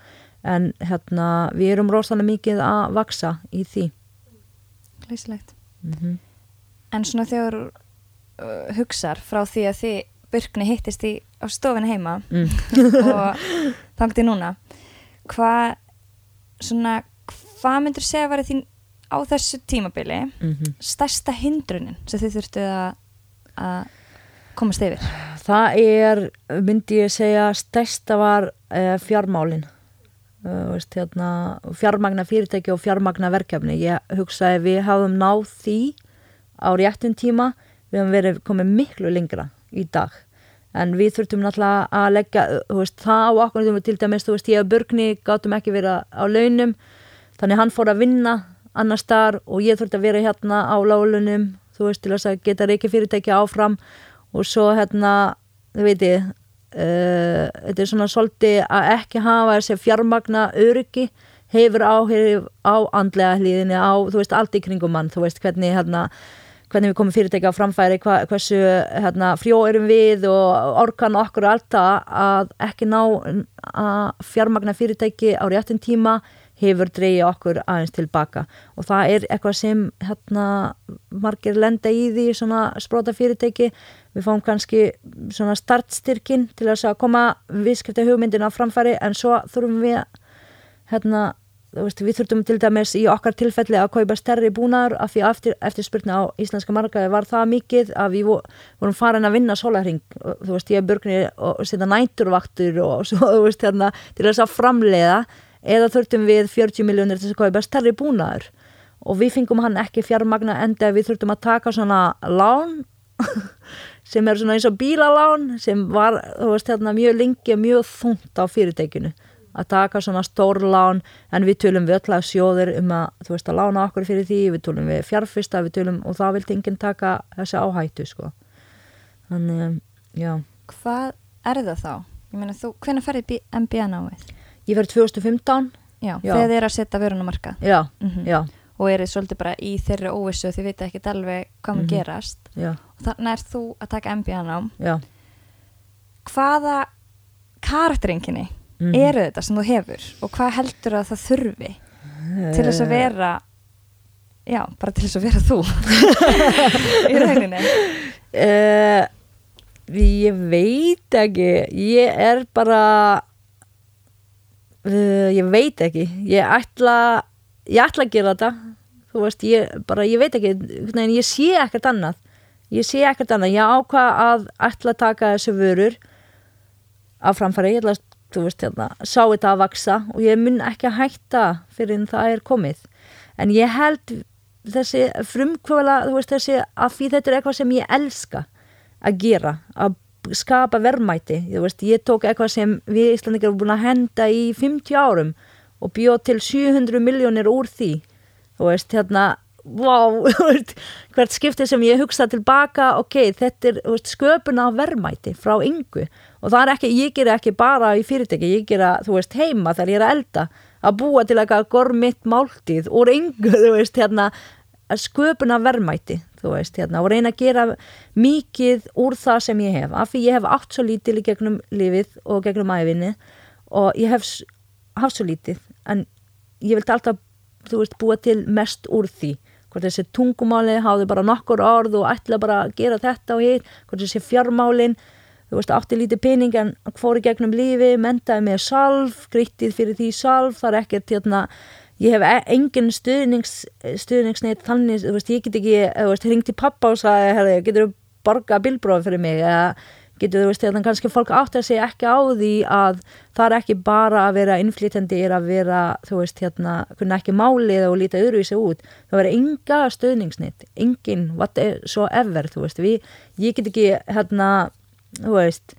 En hérna við erum rosalega mikið að vaksa í því Glæsilegt. mm En svona þegar uh, hugsar frá því að þið Burkni hittist í, á stofinu heima Mm. og þangti núna hvað svona hvað myndur segja að vera þín á þessu tímabili -hmm. stærsta hindrunin sem þið þurftu að, að komast yfir Það er, myndi ég segja, stærsta var uh, fjármálin. Uh, veist, hérna, fjármagna fyrirtæki og fjármagna verkefni. Ég hugsaði að við hafum náð því á réttum tíma. Við hafum verið komið miklu lengra í dag. En við þurftum náttúrulega að leggja veist, það á okkur, til dæmis, þú veist, ég og Burgni gátum ekki verið á launum. Þannig hann fór að vinna annar staðar og ég þurfti að vera hérna á lálunum, þú veist, til þess að geta reiki fyrirtæki áfram og svo hérna, þið veitir uh, þetta er svona svolítið að ekki hafa þessi fjármagna öryggi hefur áhrif á andlega hlýðinni á, þú veist, allt í kringum mann. Þú veist, hvernig hérna hvernig við komum fyrirtæki á framfæri, hva, hversu hérna, frjó erum við og orkan okkur og allt það að ekki ná að fjármagna fyrirtæki á réttin tíma hefur dreigja okkur aðeins tilbaka og það er eitthvað sem hérna, margir lenda í því svona spróta fyrirtæki við fáum kannski svona startstyrkin til að koma viðskipta hugmyndina á framfæri en svo þurfum við hérna, veist, við þurftum til dæmis í okkar tilfelli að kaupa stærri búnaður af því að eftir, spurning á íslenska markaði var það mikið að við vo- vorum farin að vinna sólarring, og, þú veist, ég er börgnir og setja næturvaktur og svo, þú veist, hérna, til þess að framleiða eða þurftum við 40 miljónir til að kaupa stærri búnaður og við fengum hann ekki fjármagna enda við þurftum að taka svona lán sem er svona eins og bílalán sem var, þú veist, hérna mjög lengi mjög þungt á fyrirtækinu að taka svona stór lán en við tölum við öll að sjóður um að þú veist að lána okkur fyrir því, við tölum við fjárfista við tölum og þá vildi enginn taka þessi áhættu sko þannig, já, hvað er það þá? Ég meina þú, hvenær ferði MBA náið? Ég verið 2015 Já, Já. þegar þið er að setja vörun á markað. Já, Mhm. já, og er þið svolítið bara í þeirri óvissu þið vita ekki alveg hvað mun Mhm. gerast. Já, og þannig er þú að taka MBA nám já. Hvaða karakterenginni Mhm. eru þetta sem þú hefur? Og hvað heldur að það þurfi til þess að Eh, vera já, bara til þess að vera þú. Í rauninni. Uh, ég veit ekki. Ég er bara uh, ég veit ekki. Ég ætla ég ætla að gera þetta. Þú veist, ég bara, ég veit ekki. En ég sé ekkert annað. Ég sé ekkert annað, ég ákvað að ætla að taka þessu vörur af framfæri, ég ætla að veist, hérna, sá þetta að vaksa og ég mun ekki að hætta fyrir en það er komið. En ég held þessi frumkvöla, þú veist, þessi að því þetta er eitthvað sem ég elska að gera, að skapa verðmæti, veist, ég tók eitthvað sem við Íslandingar erum búin að henda í 50 árum og bjóð til 700 miljónir úr því. Þú veist, hérna wow, hvert skipti sem ég hugsa tilbaka, ok, þetta er veist, sköpun á verðmæti frá yngu og það er ekki, ég gera ekki bara í fyrirtæki, ég gera, þú veist, heima þegar ég er að elda, að búa til eitthvað gormitt máltíð úr yngu, þú veist, hérna sköpuna verðmæti þú veist, hérna, og reyna að gera mikið úr það sem ég hef af því ég hef átt svo lítil í gegnum lífið og gegnum æfinni og ég hef haft svo lítið en ég vildi alltaf, þú veist, búa til mest úr því. Hvort þessi tungumáli háði bara nokkur orð og ætla bara að gera þetta og hitt. Hvort þessi fjármálin þú veist, átti lítið pening en fór í gegnum lífi, mentaði með salf grittið fyrir því salf, það er ekkert hérna, ég hef e- engin stuðnings, stuðningsneitt þannig, þú veist, ég get ekki, þú veist, hringti pappa og sagði, herri, getur þú borga bilbróð fyrir mig, eða getur þú veist, þannig kannski fólk átt að segja ekki á því að það er ekki bara að vera innflytjandi, er að vera, þú veist, hérna, kunna ekki málið og líta öðruvísi út, það verður enga stuðningsneitt, engin, whatsoever, þú veist, við, ég get ekki, hérna, þú veist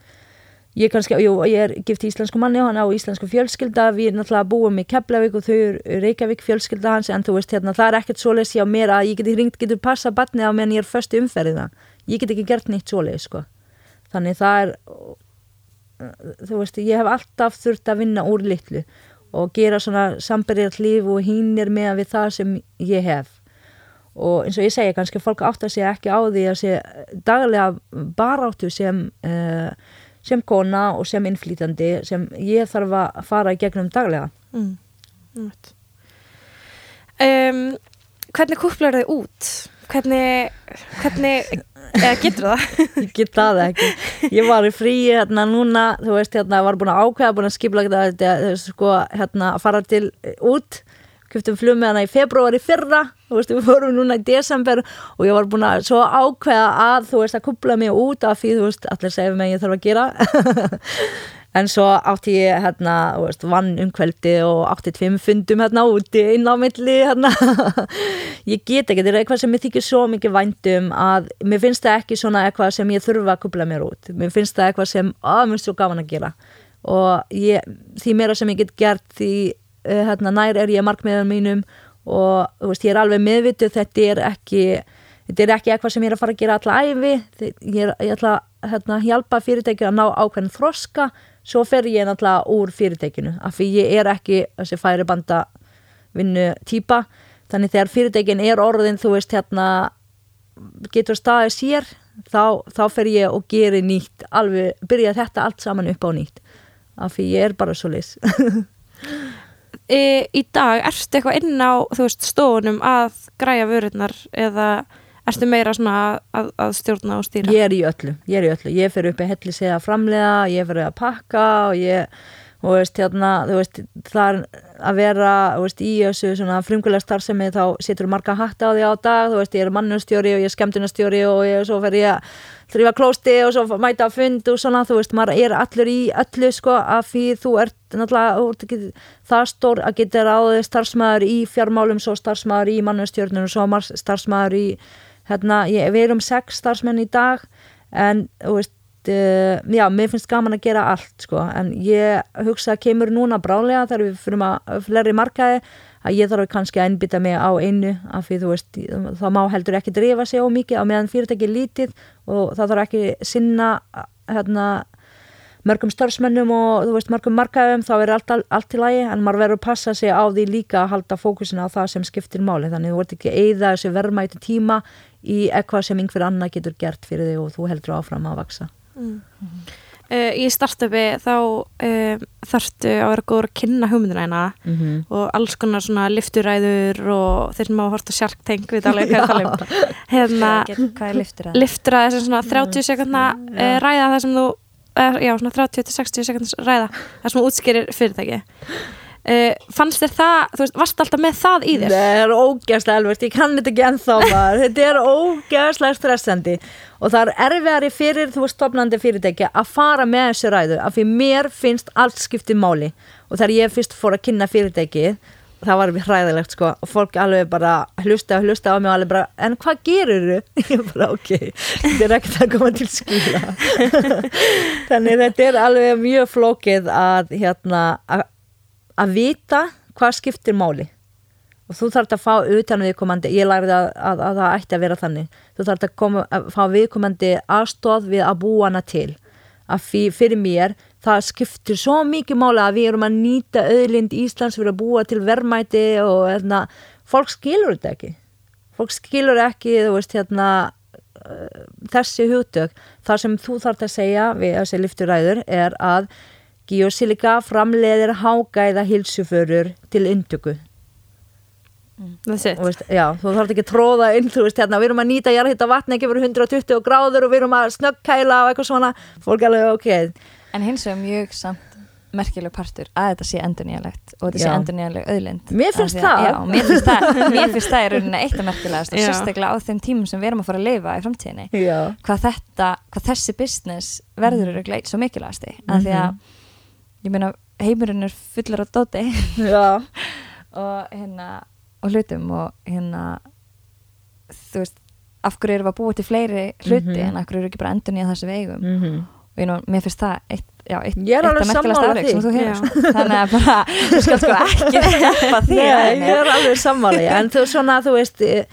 ég kannski, jú, ég er gift íslensku manni og hann á íslensku fjölskylda. Við náttúrulega búum í Keflavík og þau eru Reykjavík fjölskylda hans en þú veist hérna það er ekkert svoleiðs hjá mér að ég geti hringt, getur passa batni á meðan ég er föstu umferðina ég get ekki gert nýtt svoleiðis sko. Þannig það er þú veist, ég hef alltaf þurft að vinna úr litlu og gera svona samberjart líf og hínir með við það sem ég hef. Og eins og ég segi kannski fólk átt að segja ekki á því að sé daglega baráttu sem uh, sem kona og sem innflýtandi sem ég þarf að fara í gegnum daglega Mm. Um, hvernig kúplar þið út? Hvernig, hvernig eða getur það? ég get það ekki ég var í fríi hérna núna þú veist hérna var búin að ákveða búin að skipla þetta sko hérna að fara til eh, út kjöptum flug með hana í februar í fyrra. Þú veist við fórum núna í desember og ég var búin að svo ákveða að þú veist að kupla mig út af því þú veist allir segja mig að ég þarf að gera. En svo átti ég hérna þú veist vann um kvöldi og átti tveim fundum hérna úti inn á milli hérna. Ég get ekki, þetta er eitthvað sem ég þykir svo mikið væntum að mér finnst það ekki svona eitthvað sem ég þurfa að kupla mér út. Mér finnst það eitthvað sem, að mér finnst svo gaman að gera. Og ég, því meira sem ég get gert því hérna, nær er ég markmiðan mínum og veist, ég er alveg meðvituð þetta er ekki þetta er ekki eitthvað sem ég er að fara að gera alla æfi ég, er, ég ætla að hérna, hjálpa fyrirtækju að ná ákveðin þroska. Svo fer ég náttúrulega úr fyrirtækinu af því ég er ekki þessi færi banda vinnu típa þannig þegar fyrirtækin er orðin þú veist hérna getur staðið sér þá, þá fer ég og gerir nýtt alveg, byrja þetta allt saman upp á nýtt. Af því ég er bara svo leys Í, í dag, ertu eitthvað inn á veist, stofunum að græja vörurnar eða ertu meira svona að, að stjórna og stýra? ég er í öllu, ég er í öllu ég fer upp í helli segja framlega ég fer að pakka og ég og veist, hérna, veist, það er að vera veist, í þessu svona frumkvælega starfsemi þá setur marga hatta á því á dag ég er mannustjóri og ég er skemmtunastjóri og ég, svo fer ég að þrýfa klósti og svo mæta að fund og svona, þú veist, maður er allur í öllu sko, af því þú ert náttúrulega, það stór að geta ráðið starfsmæður í fjármálum svo starfsmæður í mannustjórnum og svo starfsmæður í hérna, ég, við erum sex starfsmenn í dag en, þú veist já, mér finnst gaman að gera allt sko, en ég hugsa að kemur núna brálega þegar við fyrir að fleiri markaði að ég þarf kannski að einbytta mig á einu af því þú veist, þá má heldur ekki drifa sig á mikið á meðan fyrirtæki lítið og það þarf ekki sinna hérna mörgum starfsmennum og þú veist mörgum markaðum þá er allt, allt í lagi en maður verður að passa sig á því líka að halda fókusina á það sem skiptir máli þannig þú ert ekki að eyða þessu verðmæti tíma í eitthvað sem einhver annað getur gert fyrir þig og þú heldur áfram að vaksa Uh, í startupi þá uh, þarftu að vera góður að kynna hugmyndina hérna mm -hmm. og alls konar svona lifturæður og þeir sem á Shark Tank við alveg hvað ég tala um. Hérna, Hvað er liftur það? lifturæði sem svona 30 sekundna uh, ræða það sem þú uh, já, svona 30-60 sekundns ræða það sem þú útskýrir fyrirtæki uh, fannst þér það, þú veist, varst alltaf með það í þér? Það er ógæslega elvert, ég kann þetta ekki ennþá maður, þetta er ógæslega stressandi. Og það er erfiðari fyrir þú veist stofnandi fyrirtæki að fara með þessu ræðu af því mér finnst allt skiptið máli. Og þegar ég fyrst fór að kynna fyrirtæki það var hræðilegt sko. Og fólk alveg bara hlusta og hlusta á mig og alveg bara, en hvað gerir þú? Ég bara, ok, þetta er ekkert að koma til skila. Þannig þetta er alveg mjög flókið að hérna að, að vita hvað skiptir máli. Og þú þarf að fá utan viðkomandi ég lærði að, að, að það ætti að vera þannig. Þú þarf að, koma, að fá viðkomandi aðstóð við að búa hana til. Að því fyrir mér það skiptir svo mikið mála að við erum að nýta auðlind Íslands fyrir að búa til verðmæti og hérna, fólk skilur þetta ekki. Fólk skilur ekki veist hérna uh, þessi hugtök. Þar sem þú þarf að segja við þessi lyfturæður er að Geosilika framleiðir hágæða hilsuförur til it. Og veist, já, þú þarf ekki að tróða inn þú veist, hérna, við erum að nýta jarðhitta vatni ekki verið 120 gráður og við erum að snöggkæla og eitthvað svona, fólk alveg ok En hins vegar mjög samt merkileg partur að þetta sé endurnýjalegt og þetta sé Já. endurnýjaleg auðlind Mér finnst að- það. Já, mér finnst það, mér finnst það í rauninni eitt af merkilegast og Já. sérstaklega á þeim tímum sem við erum að fara að lifa í framtíðinni já, hvað þetta, hvað þessi business verður mm. eitt ég meina heimurinn er fullur á dóti og hérna og hlutum og hérna þú veist, af hverju við að búa til fleiri hluti Mhm. en af hverju við ekki bara endur nýja það sem við eigum mm og ég nú, mér finnst það eitt, já, eitt, Ég eitt sammála afrek því. sem þú hefur. Þannig að bara, þú skal sko ekki hjálpa því Nei, ég er alveg sammáli en þú svona, þú veist eh,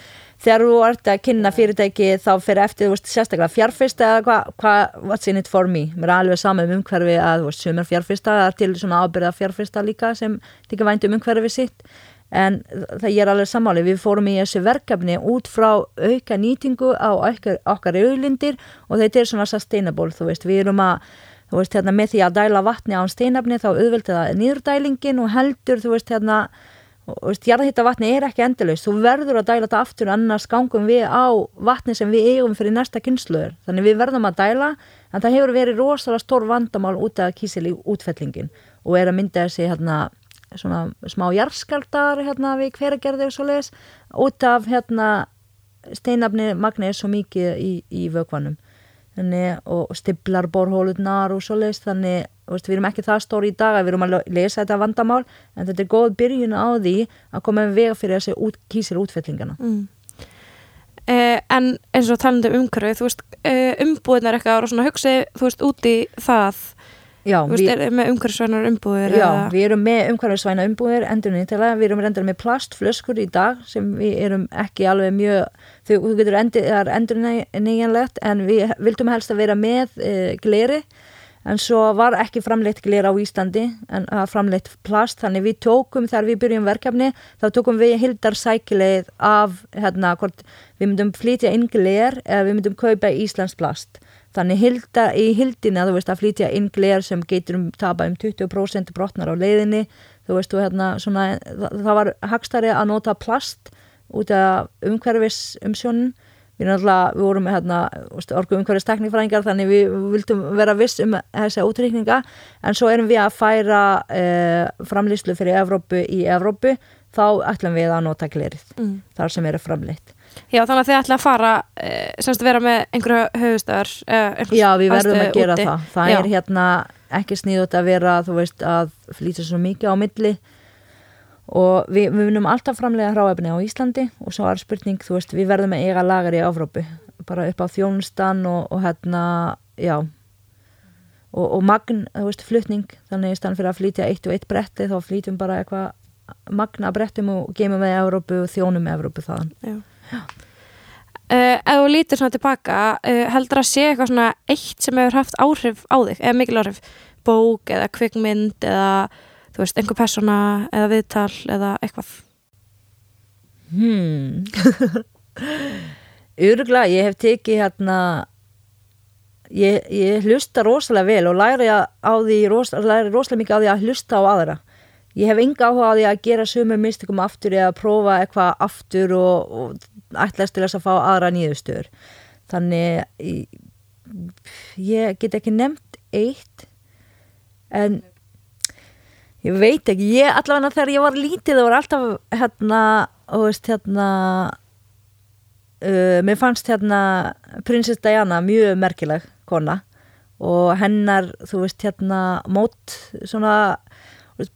þegar þú ert að kynna fyrirtæki þá fyrir eftir, þú veist, sérstaklega fjárfyrsta eða hvað, hva, what's in it for me? Mér er alveg sama um umhverfi að, þú veist, sumar fjárfyrsta það er til svona ábyrða fjárfyrsta líka sem líka vænt um umhverfi sitt. En það ég er alveg sammáli, við fórum í þessu verkefni út frá auka nýtingu á okkar, okkar auðlindir og þetta er svona sustainable, þú veist, við erum að þú veist, hérna, með því að dæla vatni án steinafni þá auðveldi það nýðurdælingin og heldur, þú veist, hérna jarðhitta vatni er ekki endalaust. Þú verður að dæla þetta aftur, annars gangum við á vatni sem við eigum fyrir næsta kynsluður, þannig við verðum að dæla en það hefur verið rosalega stór vandamál út af kísil í útfellingin og er að mynda þessi, hérna svona smá jarðskaldar hérna við hveragerði og svo leiðis út af hérna steinafni magni er svo mikið í, í vökvanum. Þannig, og stiblar borhólunar og svo leiðis þannig veist, við erum ekki það stóri í dag að við erum að lesa þetta vandamál en þetta er góð byrjun á því að koma með vega fyrir þessi út, kísil útfellingana. Mm. uh, En eins og talandi um umhverfið þú veist, umbúðin er eitthvað og svona hugsið, þú veist, úti það. Já, Þú veist, er, með umhverfisvænar umbúðir Já, eða... við erum með umhverfisvæna umbúðir endur nýttilega, við erum reyndar með plastflöskur í dag sem við erum ekki alveg mjög, þú getur endur, það er endur nýjanlegt en við vildum helst að vera með e, gleri en svo var ekki framleitt gleri á Íslandi en framleitt plast. Þannig við tókum þegar við byrjum verkefni þá tókum við hildarsækileið af hérna hvort við myndum flytja inn gler eða við myndum kaupa Íslands plast. Þannig hilda, í hildina, þú veist, að flytja inn gler sem getur um tapa um 20% brotnar á leiðinni, þú veist, þú hérna, svona, það, var hagstari að nota plast út af umhverfis umsjónin. Við erum alltaf, við vorum með hérna, orgu umhverfis tekníkfræðingar, þannig við vildum vera viss um þessa útrykninga, en svo erum við að færa eh, framlýslu fyrir Evrópu í Evrópu, þá ætlum við að nota glerið, mm. þar sem eru framlýtt. Já, þannig að þið ætla að fara eh, semst að vera með einhverju höfustöðar eh, Já, við verðum að gera úti. það það Já. er hérna ekki sníðut að vera þú veist að flýta svo mikið á milli og við, við munum alltaf framlega hráefni á Íslandi og svo er spurning, þú veist, við verðum að eiga lagar í Afrópu, bara upp á þjónustan og, og hérna, já. Og, og magn, þú veist, flutning þannig í stann fyrir að flýtja eitt og eitt bretti þá flýtum bara eitthvað magna brettum og geymum við Evrópu og þjónum Evrópu þaðan. Já. Uh, ef þú lítur svona tilbaka uh, heldur að sé eitthvað svona eitt sem hefur haft áhrif á þig, eða mikil áhrif? Bók eða kvikmynd eða þú veist, einhver persona eða viðtal eða eitthvað. Hmm. Öruglega, ég hef tekið hérna ég, ég hlusta rosalega vel og læri á því læri rosalega mikið á því að hlusta á aðra. Ég hef enga áhuga á því að gera sömu mystikum aftur eða prófa eitthvað aftur og, og ætlaðist til þess að fá aðra nýðustur þannig ég get ekki nefnt eitt en ég veit ekki, ég allavega þegar ég var lítið það var alltaf hérna veist hérna uh, mér fannst hérna prinsess Diana mjög merkileg kona og hennar þú veist hérna mót svona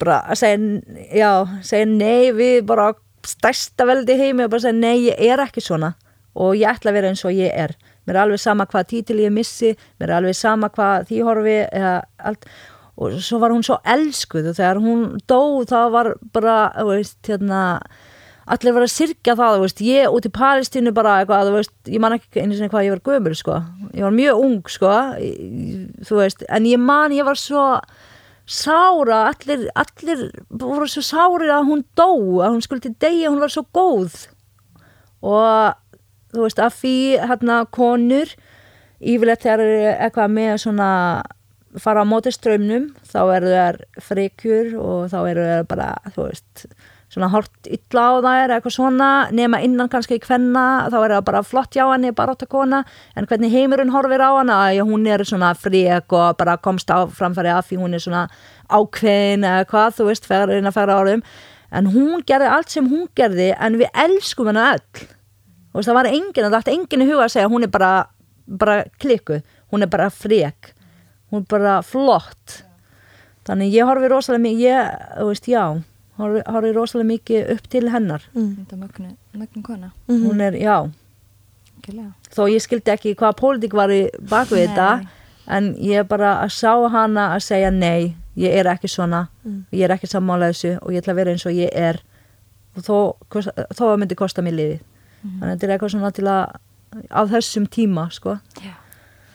bara að segja, já, segja nei við bara stærsta veldi heimi og bara segja nei, ég er ekki svona og ég ætla að vera eins og ég er. Mér er alveg sama hvað títil ég missi mér er alveg sama hvað því horfi eða allt og svo var hún svo elskuð og þegar hún dó þá var bara, veist, hérna allir var að sirkja það, veist, ég út í Palestínu bara eitthvað, veist, ég man ekki einu svona hvað ég var gömur, sko, ég var mjög ung, sko, en ég man, ég var svo sára, allir, allir voru svo sári að hún dó að hún skuldi degja, hún var svo góð. Og þú veist að því hérna konur yfirleitt þegar er eitthvað með svona fara á móti ströymnum þá eru þær frekjur og þá eru þær bara þú veist svona hort illa á þær eitthvað svona nema innan kannski í hvenna þá er það bara flott já henni, bara átt að kona en hvernig heimurinn horfir á hana að hún er svona frek og bara komst á framfæri af því hún er svona ákveðin eða hvað þú veist fyrir eina færa árum en hún gerði allt sem hún gerði en við elskum henni öll. Og það var enginn, það ætti enginn í huga að segja hún er bara, bara klikku hún er bara frek hún er bara flott þannig ég horfi rosalega mikið ég, þú veist, já horfi rosalega mikið upp til hennar mm. þetta mögnu, mögnu kona mm -hmm. hún er, já Kjörlega. þó ég skildi ekki hvað pólitík var í bakvið þetta en ég bara að sá hana að segja nei ég er ekki svona mm. ég er ekki sammála þessu og ég ætla að vera eins og ég er og þó, þó að myndi kosta mér liði mm. þannig að þetta er eitthvað svona til að á þessum tíma sko já,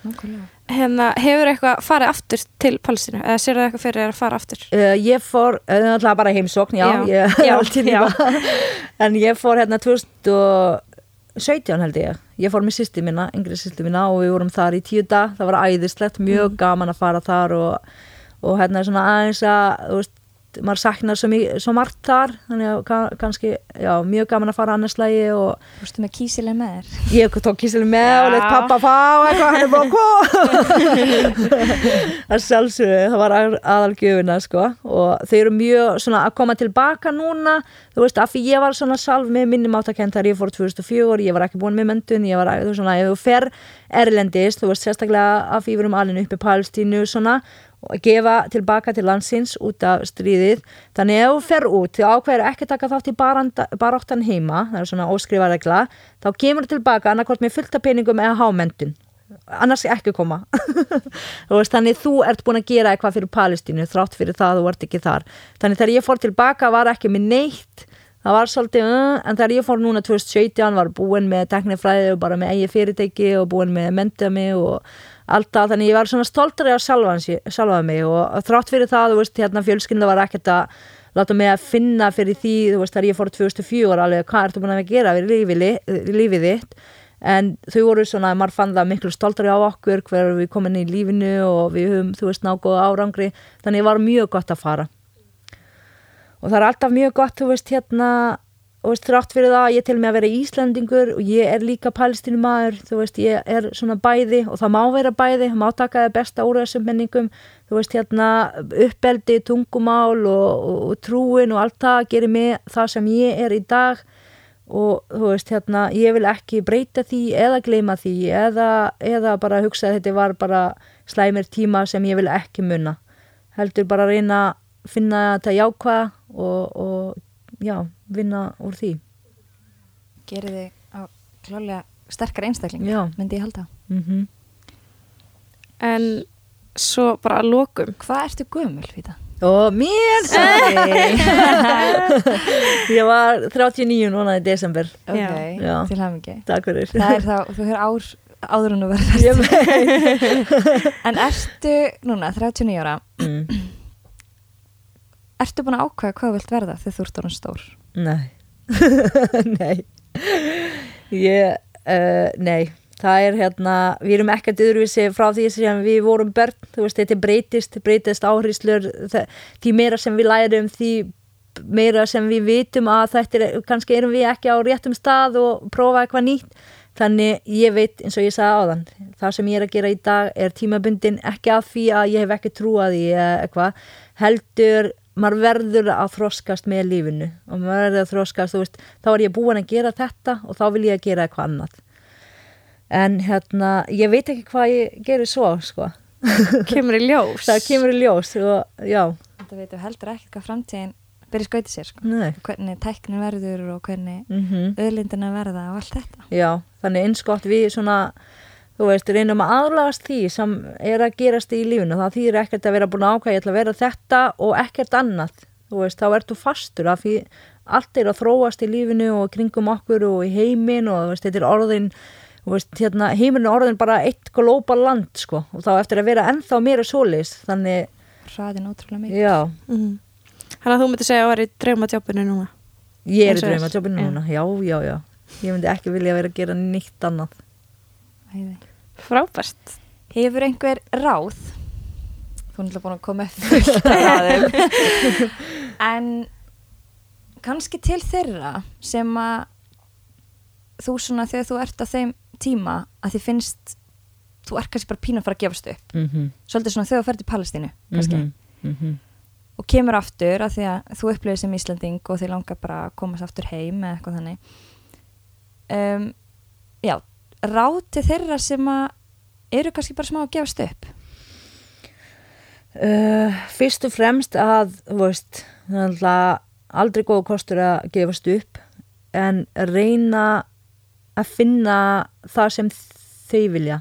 nákvæmlega hérna, hefur eitthvað farið aftur til Palestínu eða sér það eitthvað fyrir að fara aftur Uh, ég fór, uh, náttúrulega bara heimsókn, já, Já. Ég, Já, allt í já. lífa. en ég fór hérna 2017 held ég, ég fór með sýsti mína, yngri sýsti mína og við vorum þar í tíu dag, það var æðislegt, mjög gaman að fara þar og, og hérna svona aðeins að, þú veist, maður saknar svo, svo margt þar, þannig að ka- kannski, já, mjög gaman að fara annars lagi og Fórstu með kísileg með þér? Ég tók kísil með og Já. leitt pappa fá eitthvað, hann er bara kó það sjálfsögðu, það var aðalgjöfuna sko og þau eru mjög svona að koma tilbaka núna. Þú veist, af því ég var svona salv með minni máttakent þegar ég fór 2004, ég var ekki búin með mentun, ég var þú veist, svona, ef þú fer erlendist, þú veist, sérstaklega af því við erum alveg upp og gefa tilbaka til landsins út af stríðið, þannig ef þú fer út þú ákveður ekki taka þátt í baranda- baráttan heima, það er svona óskrifa regla þá kemur þú tilbaka annarkvort með fullta peningum eða hámentun annars ekki koma. Veist, þannig þú ert búin að gera eitthvað fyrir Palestínu þrátt fyrir það þú ert ekki þar. Þannig þegar ég fór tilbaka var ekki með neitt. Það var svolítið, en þegar ég fór núna 2017 var búin með teknifræði og bara með eigi fyrirtæki og búin með mentið mig og allt það, þannig ég var svona stoltari sí- sjálfan mig og þrátt fyrir það, þú veist, hérna fjölskynda var ekkert að láta mig að finna fyrir því, þú veist, þegar ég fór 2004 alveg, hvað ertu búin að gera við lífið, li- lífið þitt? En þau voru svona, maður fann það miklu stoltari á okkur hver við komin í lífinu og við höfum, þú veist, nágóða árangri. Þannig var mjög gott að fara. Og það er alltaf mjög gott, þú veist, hérna og veist, þrátt fyrir það, ég til mig að vera Íslandingur og ég er líka palestínumadur þú veist, ég er svona bæði og það má vera bæði, má taka það besta úr þessum menningum, þú veist, hérna uppeldi, tungumál og, og, og trúin og allt það gerir mig það sem ég er í dag og þú veist, hérna, ég vil ekki breyta því eða gleyma því eða, eða bara hugsa að þetta var bara slæmir tíma sem ég vil ekki munna heldur bara að reyna að finna þetta jákvæða og, og já, vinna úr því Gerir þig á klálega sterkar einstakling Já. myndi ég halda mm en svo bara að lokum Hvað ertu gömul, Fíta? og mér sorry ég var 39 núna í desember Ok, Já. til hafingi takk fyrir Það er þá, þú hefur ár áður en þú verður. En ertu núna, 39 ára mm. Ertu búin að ákveða hvað vilt verða þegar þú ert orðin stór? nei. Nei. Ég, uh, nei. Það er hérna, við erum ekkert yfirvísi frá því sem við vorum börn. Þú veist, þetta breytist, breytist áhríslur því meira sem við lærum því meira sem við vitum að þetta er, kannski erum við ekki á réttum stað og prófa eitthvað nýtt. Þannig ég veit eins og ég sagði áðan það sem ég er að gera í dag er tímabundin ekki af því að ég hef ekki trúað í eitthvað, heldur maður verður að þroskast með lífinu og maður verður að þroskast, þú veist þá er ég búin að gera þetta og þá vil ég að gera eitthvað annað. En hérna, ég veit ekki hvað ég gerir svo, sko. Kemur í ljós. Það kemur í ljós og já, Þetta veitum heldur ekkert hvað framtíðin byrja skautið sér sko. nei. Hvernig tæknin verður og hvernig mm öðlindina verða og allt þetta. Já, þannig eins gott við svona, þú veist, reynum að aðlagast því sem er að gerast í lífinu. Það þýðir ekkert að vera búin að ákvæða, ég ætla að vera þetta og ekkert annað. Þú veist, þá ertu fastur af því allt er að þróast í lífinu og kringum okkur og í heimin og veist, þetta er orðin, veist, hérna, heiminu er orðin bara eitt glóbal land, sko, og þá eftir að vera ennþá meira solis, þannig, hraðin ótrúlega mikið já, Mhm. Þannig að þú myndir segja að vera í draumatjópinu núna ég er í er. draumatjópinu núna, já, já, já, ég myndi ekki vilja vera að gera nýtt annað. Æði. Frábært. Hefur einhver ráð? Þú er náttúrulega búin að koma fullt af ráðum. En kannski til þeirra sem að þú svona þegar þú ert á þeim tíma að þið finnst þú ert kannski bara pínu að fara að gefast upp. Mm svolítið svona þegar þú ferð til Palestínu kannski. -hmm. og kemur aftur að því að þú upplifir sem Íslanding og þið langar bara að komast aftur heim eða eitthvað þannig. Um, já, ráð til þeirra sem eru kannski bara smá að gefast upp? Uh, fyrst og fremst að veist, aldrei góð kostur að gefast upp en reyna að finna það sem þau vilja.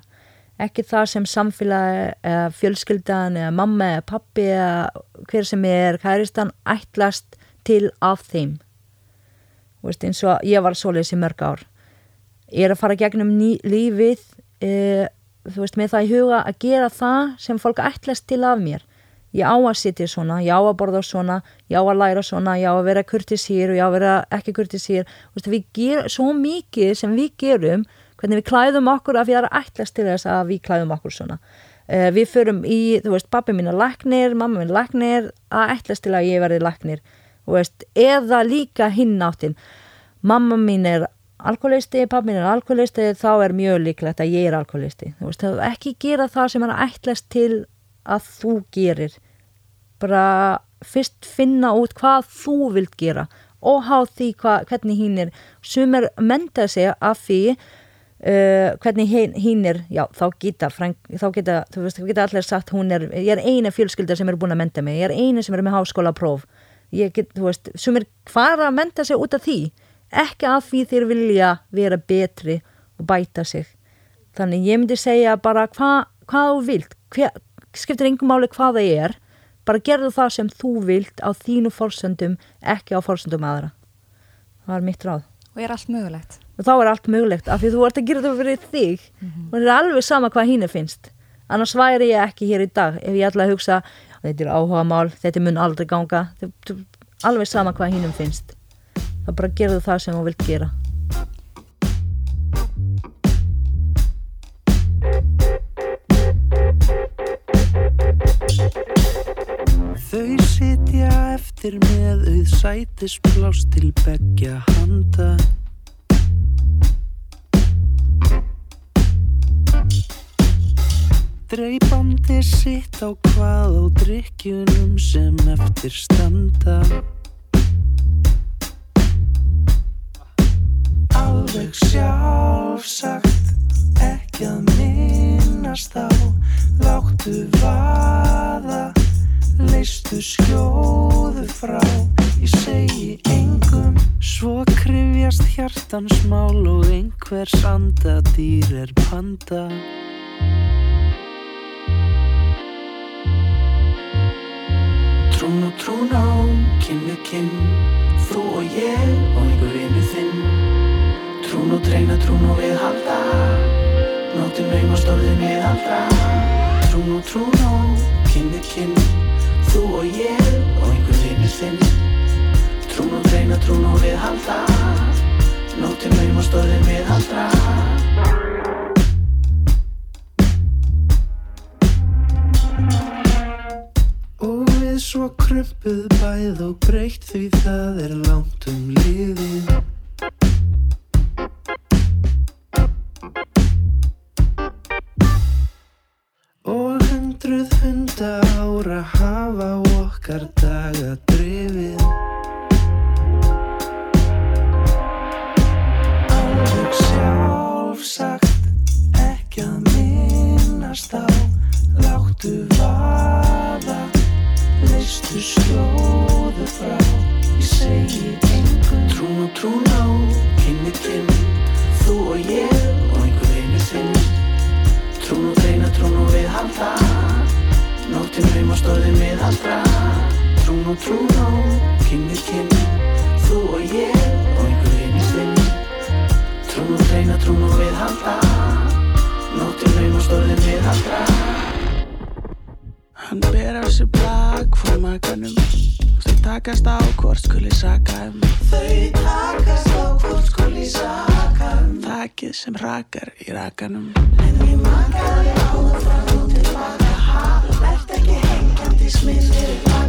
Ekki það sem samfélagi eða fjölskyldan eða mamma eða pappi eða hver sem er kæristan ætlast til af þeim. Veist, eins og ég var svoleiðis í mörg ár er að fara gegnum ný, lífið eh, þú veist, með það í huga að gera það sem fólk ætlast til af mér. Ég á að sitja svona, ég á að borða svona ég á að læra svona, ég á að vera kurtisýr og ég á að vera ekki kurtisýr við gerum svo mikið sem við gerum hvernig við klæðum okkur að við erum ætlast til þess að við klæðum okkur svona. Uh, við förum í, þú veist, pappi mín er laknir mamma mín er laknir, að ætlast til að ég verði laknir, þú veist eða líka hinn áttin. Mamma mín er alkoholisti, pappi mín er alkoholisti, þá er mjög líklegt að ég er alkoholisti, þú veist, ekki gera það sem er ætlast til að þú gerir. Bara fyrst finna út hvað þú vilt gera og há því hva, hvernig hinn er. Sem er mentað sig af því uh, hvernig hinn er já, þá geta, þá geta þú veist, þá geta allir sagt hún er ég er eina fjölskylda sem er búin að menta mig ég er eina sem er með háskóla próf ég get, þú veist, sem er hvað að menta sig út af því ekki af því þeir vilja vera betri og bæta sig. Þannig ég myndi segja bara hvað hva þú vilt. Hver, skiptir engum máli hvað það er. Bara gerðu það sem þú vilt á þínu fórsöndum, ekki á fórsöndum aðra. Það er mitt ráð. Og er allt mögulegt? Og þá er allt mögulegt af því þú ert að gera þetta fyrir þig. Mm -hmm. og það er alveg sama hvað hínu finnst. Annars væri ég ekki hér í dag ef ég ætla að hugsa þetta er áhuga mál, þetta mun aldrei ganga. Alveg sama hvað hínum finnst þá bara gerðu það sem þú vilt gera. Þau sitja eftir með auð sætisblás til begja handa. Dreipandi sitt á hvað á drikkjunum sem eftir standa Alveg sjálfsagt ekki að minnast á. Láttu vaða leistu skjóðu frá. Ég segi engum svo krifjast hjartans mál og einhvers andadýr er panda. Trún og trún á kinn við kinn þú og ég og einhver vinnu þinn trún og treyna trún og við halda. Nóttin veim og stórðin við halda trún og trún á kinn við kinn Þú og ég og einhver vinnur þinn. Trún og dreina, trún og við halda. Nóttin veim og stóðin við haldra Og við svo krömpuð bæð og breytt því það er langt um liðin hunda ára hafa okkar daga drifið Alveg sjálfsagt ekki að minnast á. Láttu vaða, leistu skjóðu frá. Ég segi engum Trún og Nóttinn heim á stóðin við aldra Trún og trún á, kinn við kinn Þú og ég og einhver einu þinn Trún og reyna, trún og við halda. Nóttinn heim á stóðin við aldra Hann ber af sér blag frá makanum Þau takast á hvort skuli saka um. Þau takast á hvort skuli saka um. Þakkið sem rakar í rakanum. En við makaði á það frá Teach me little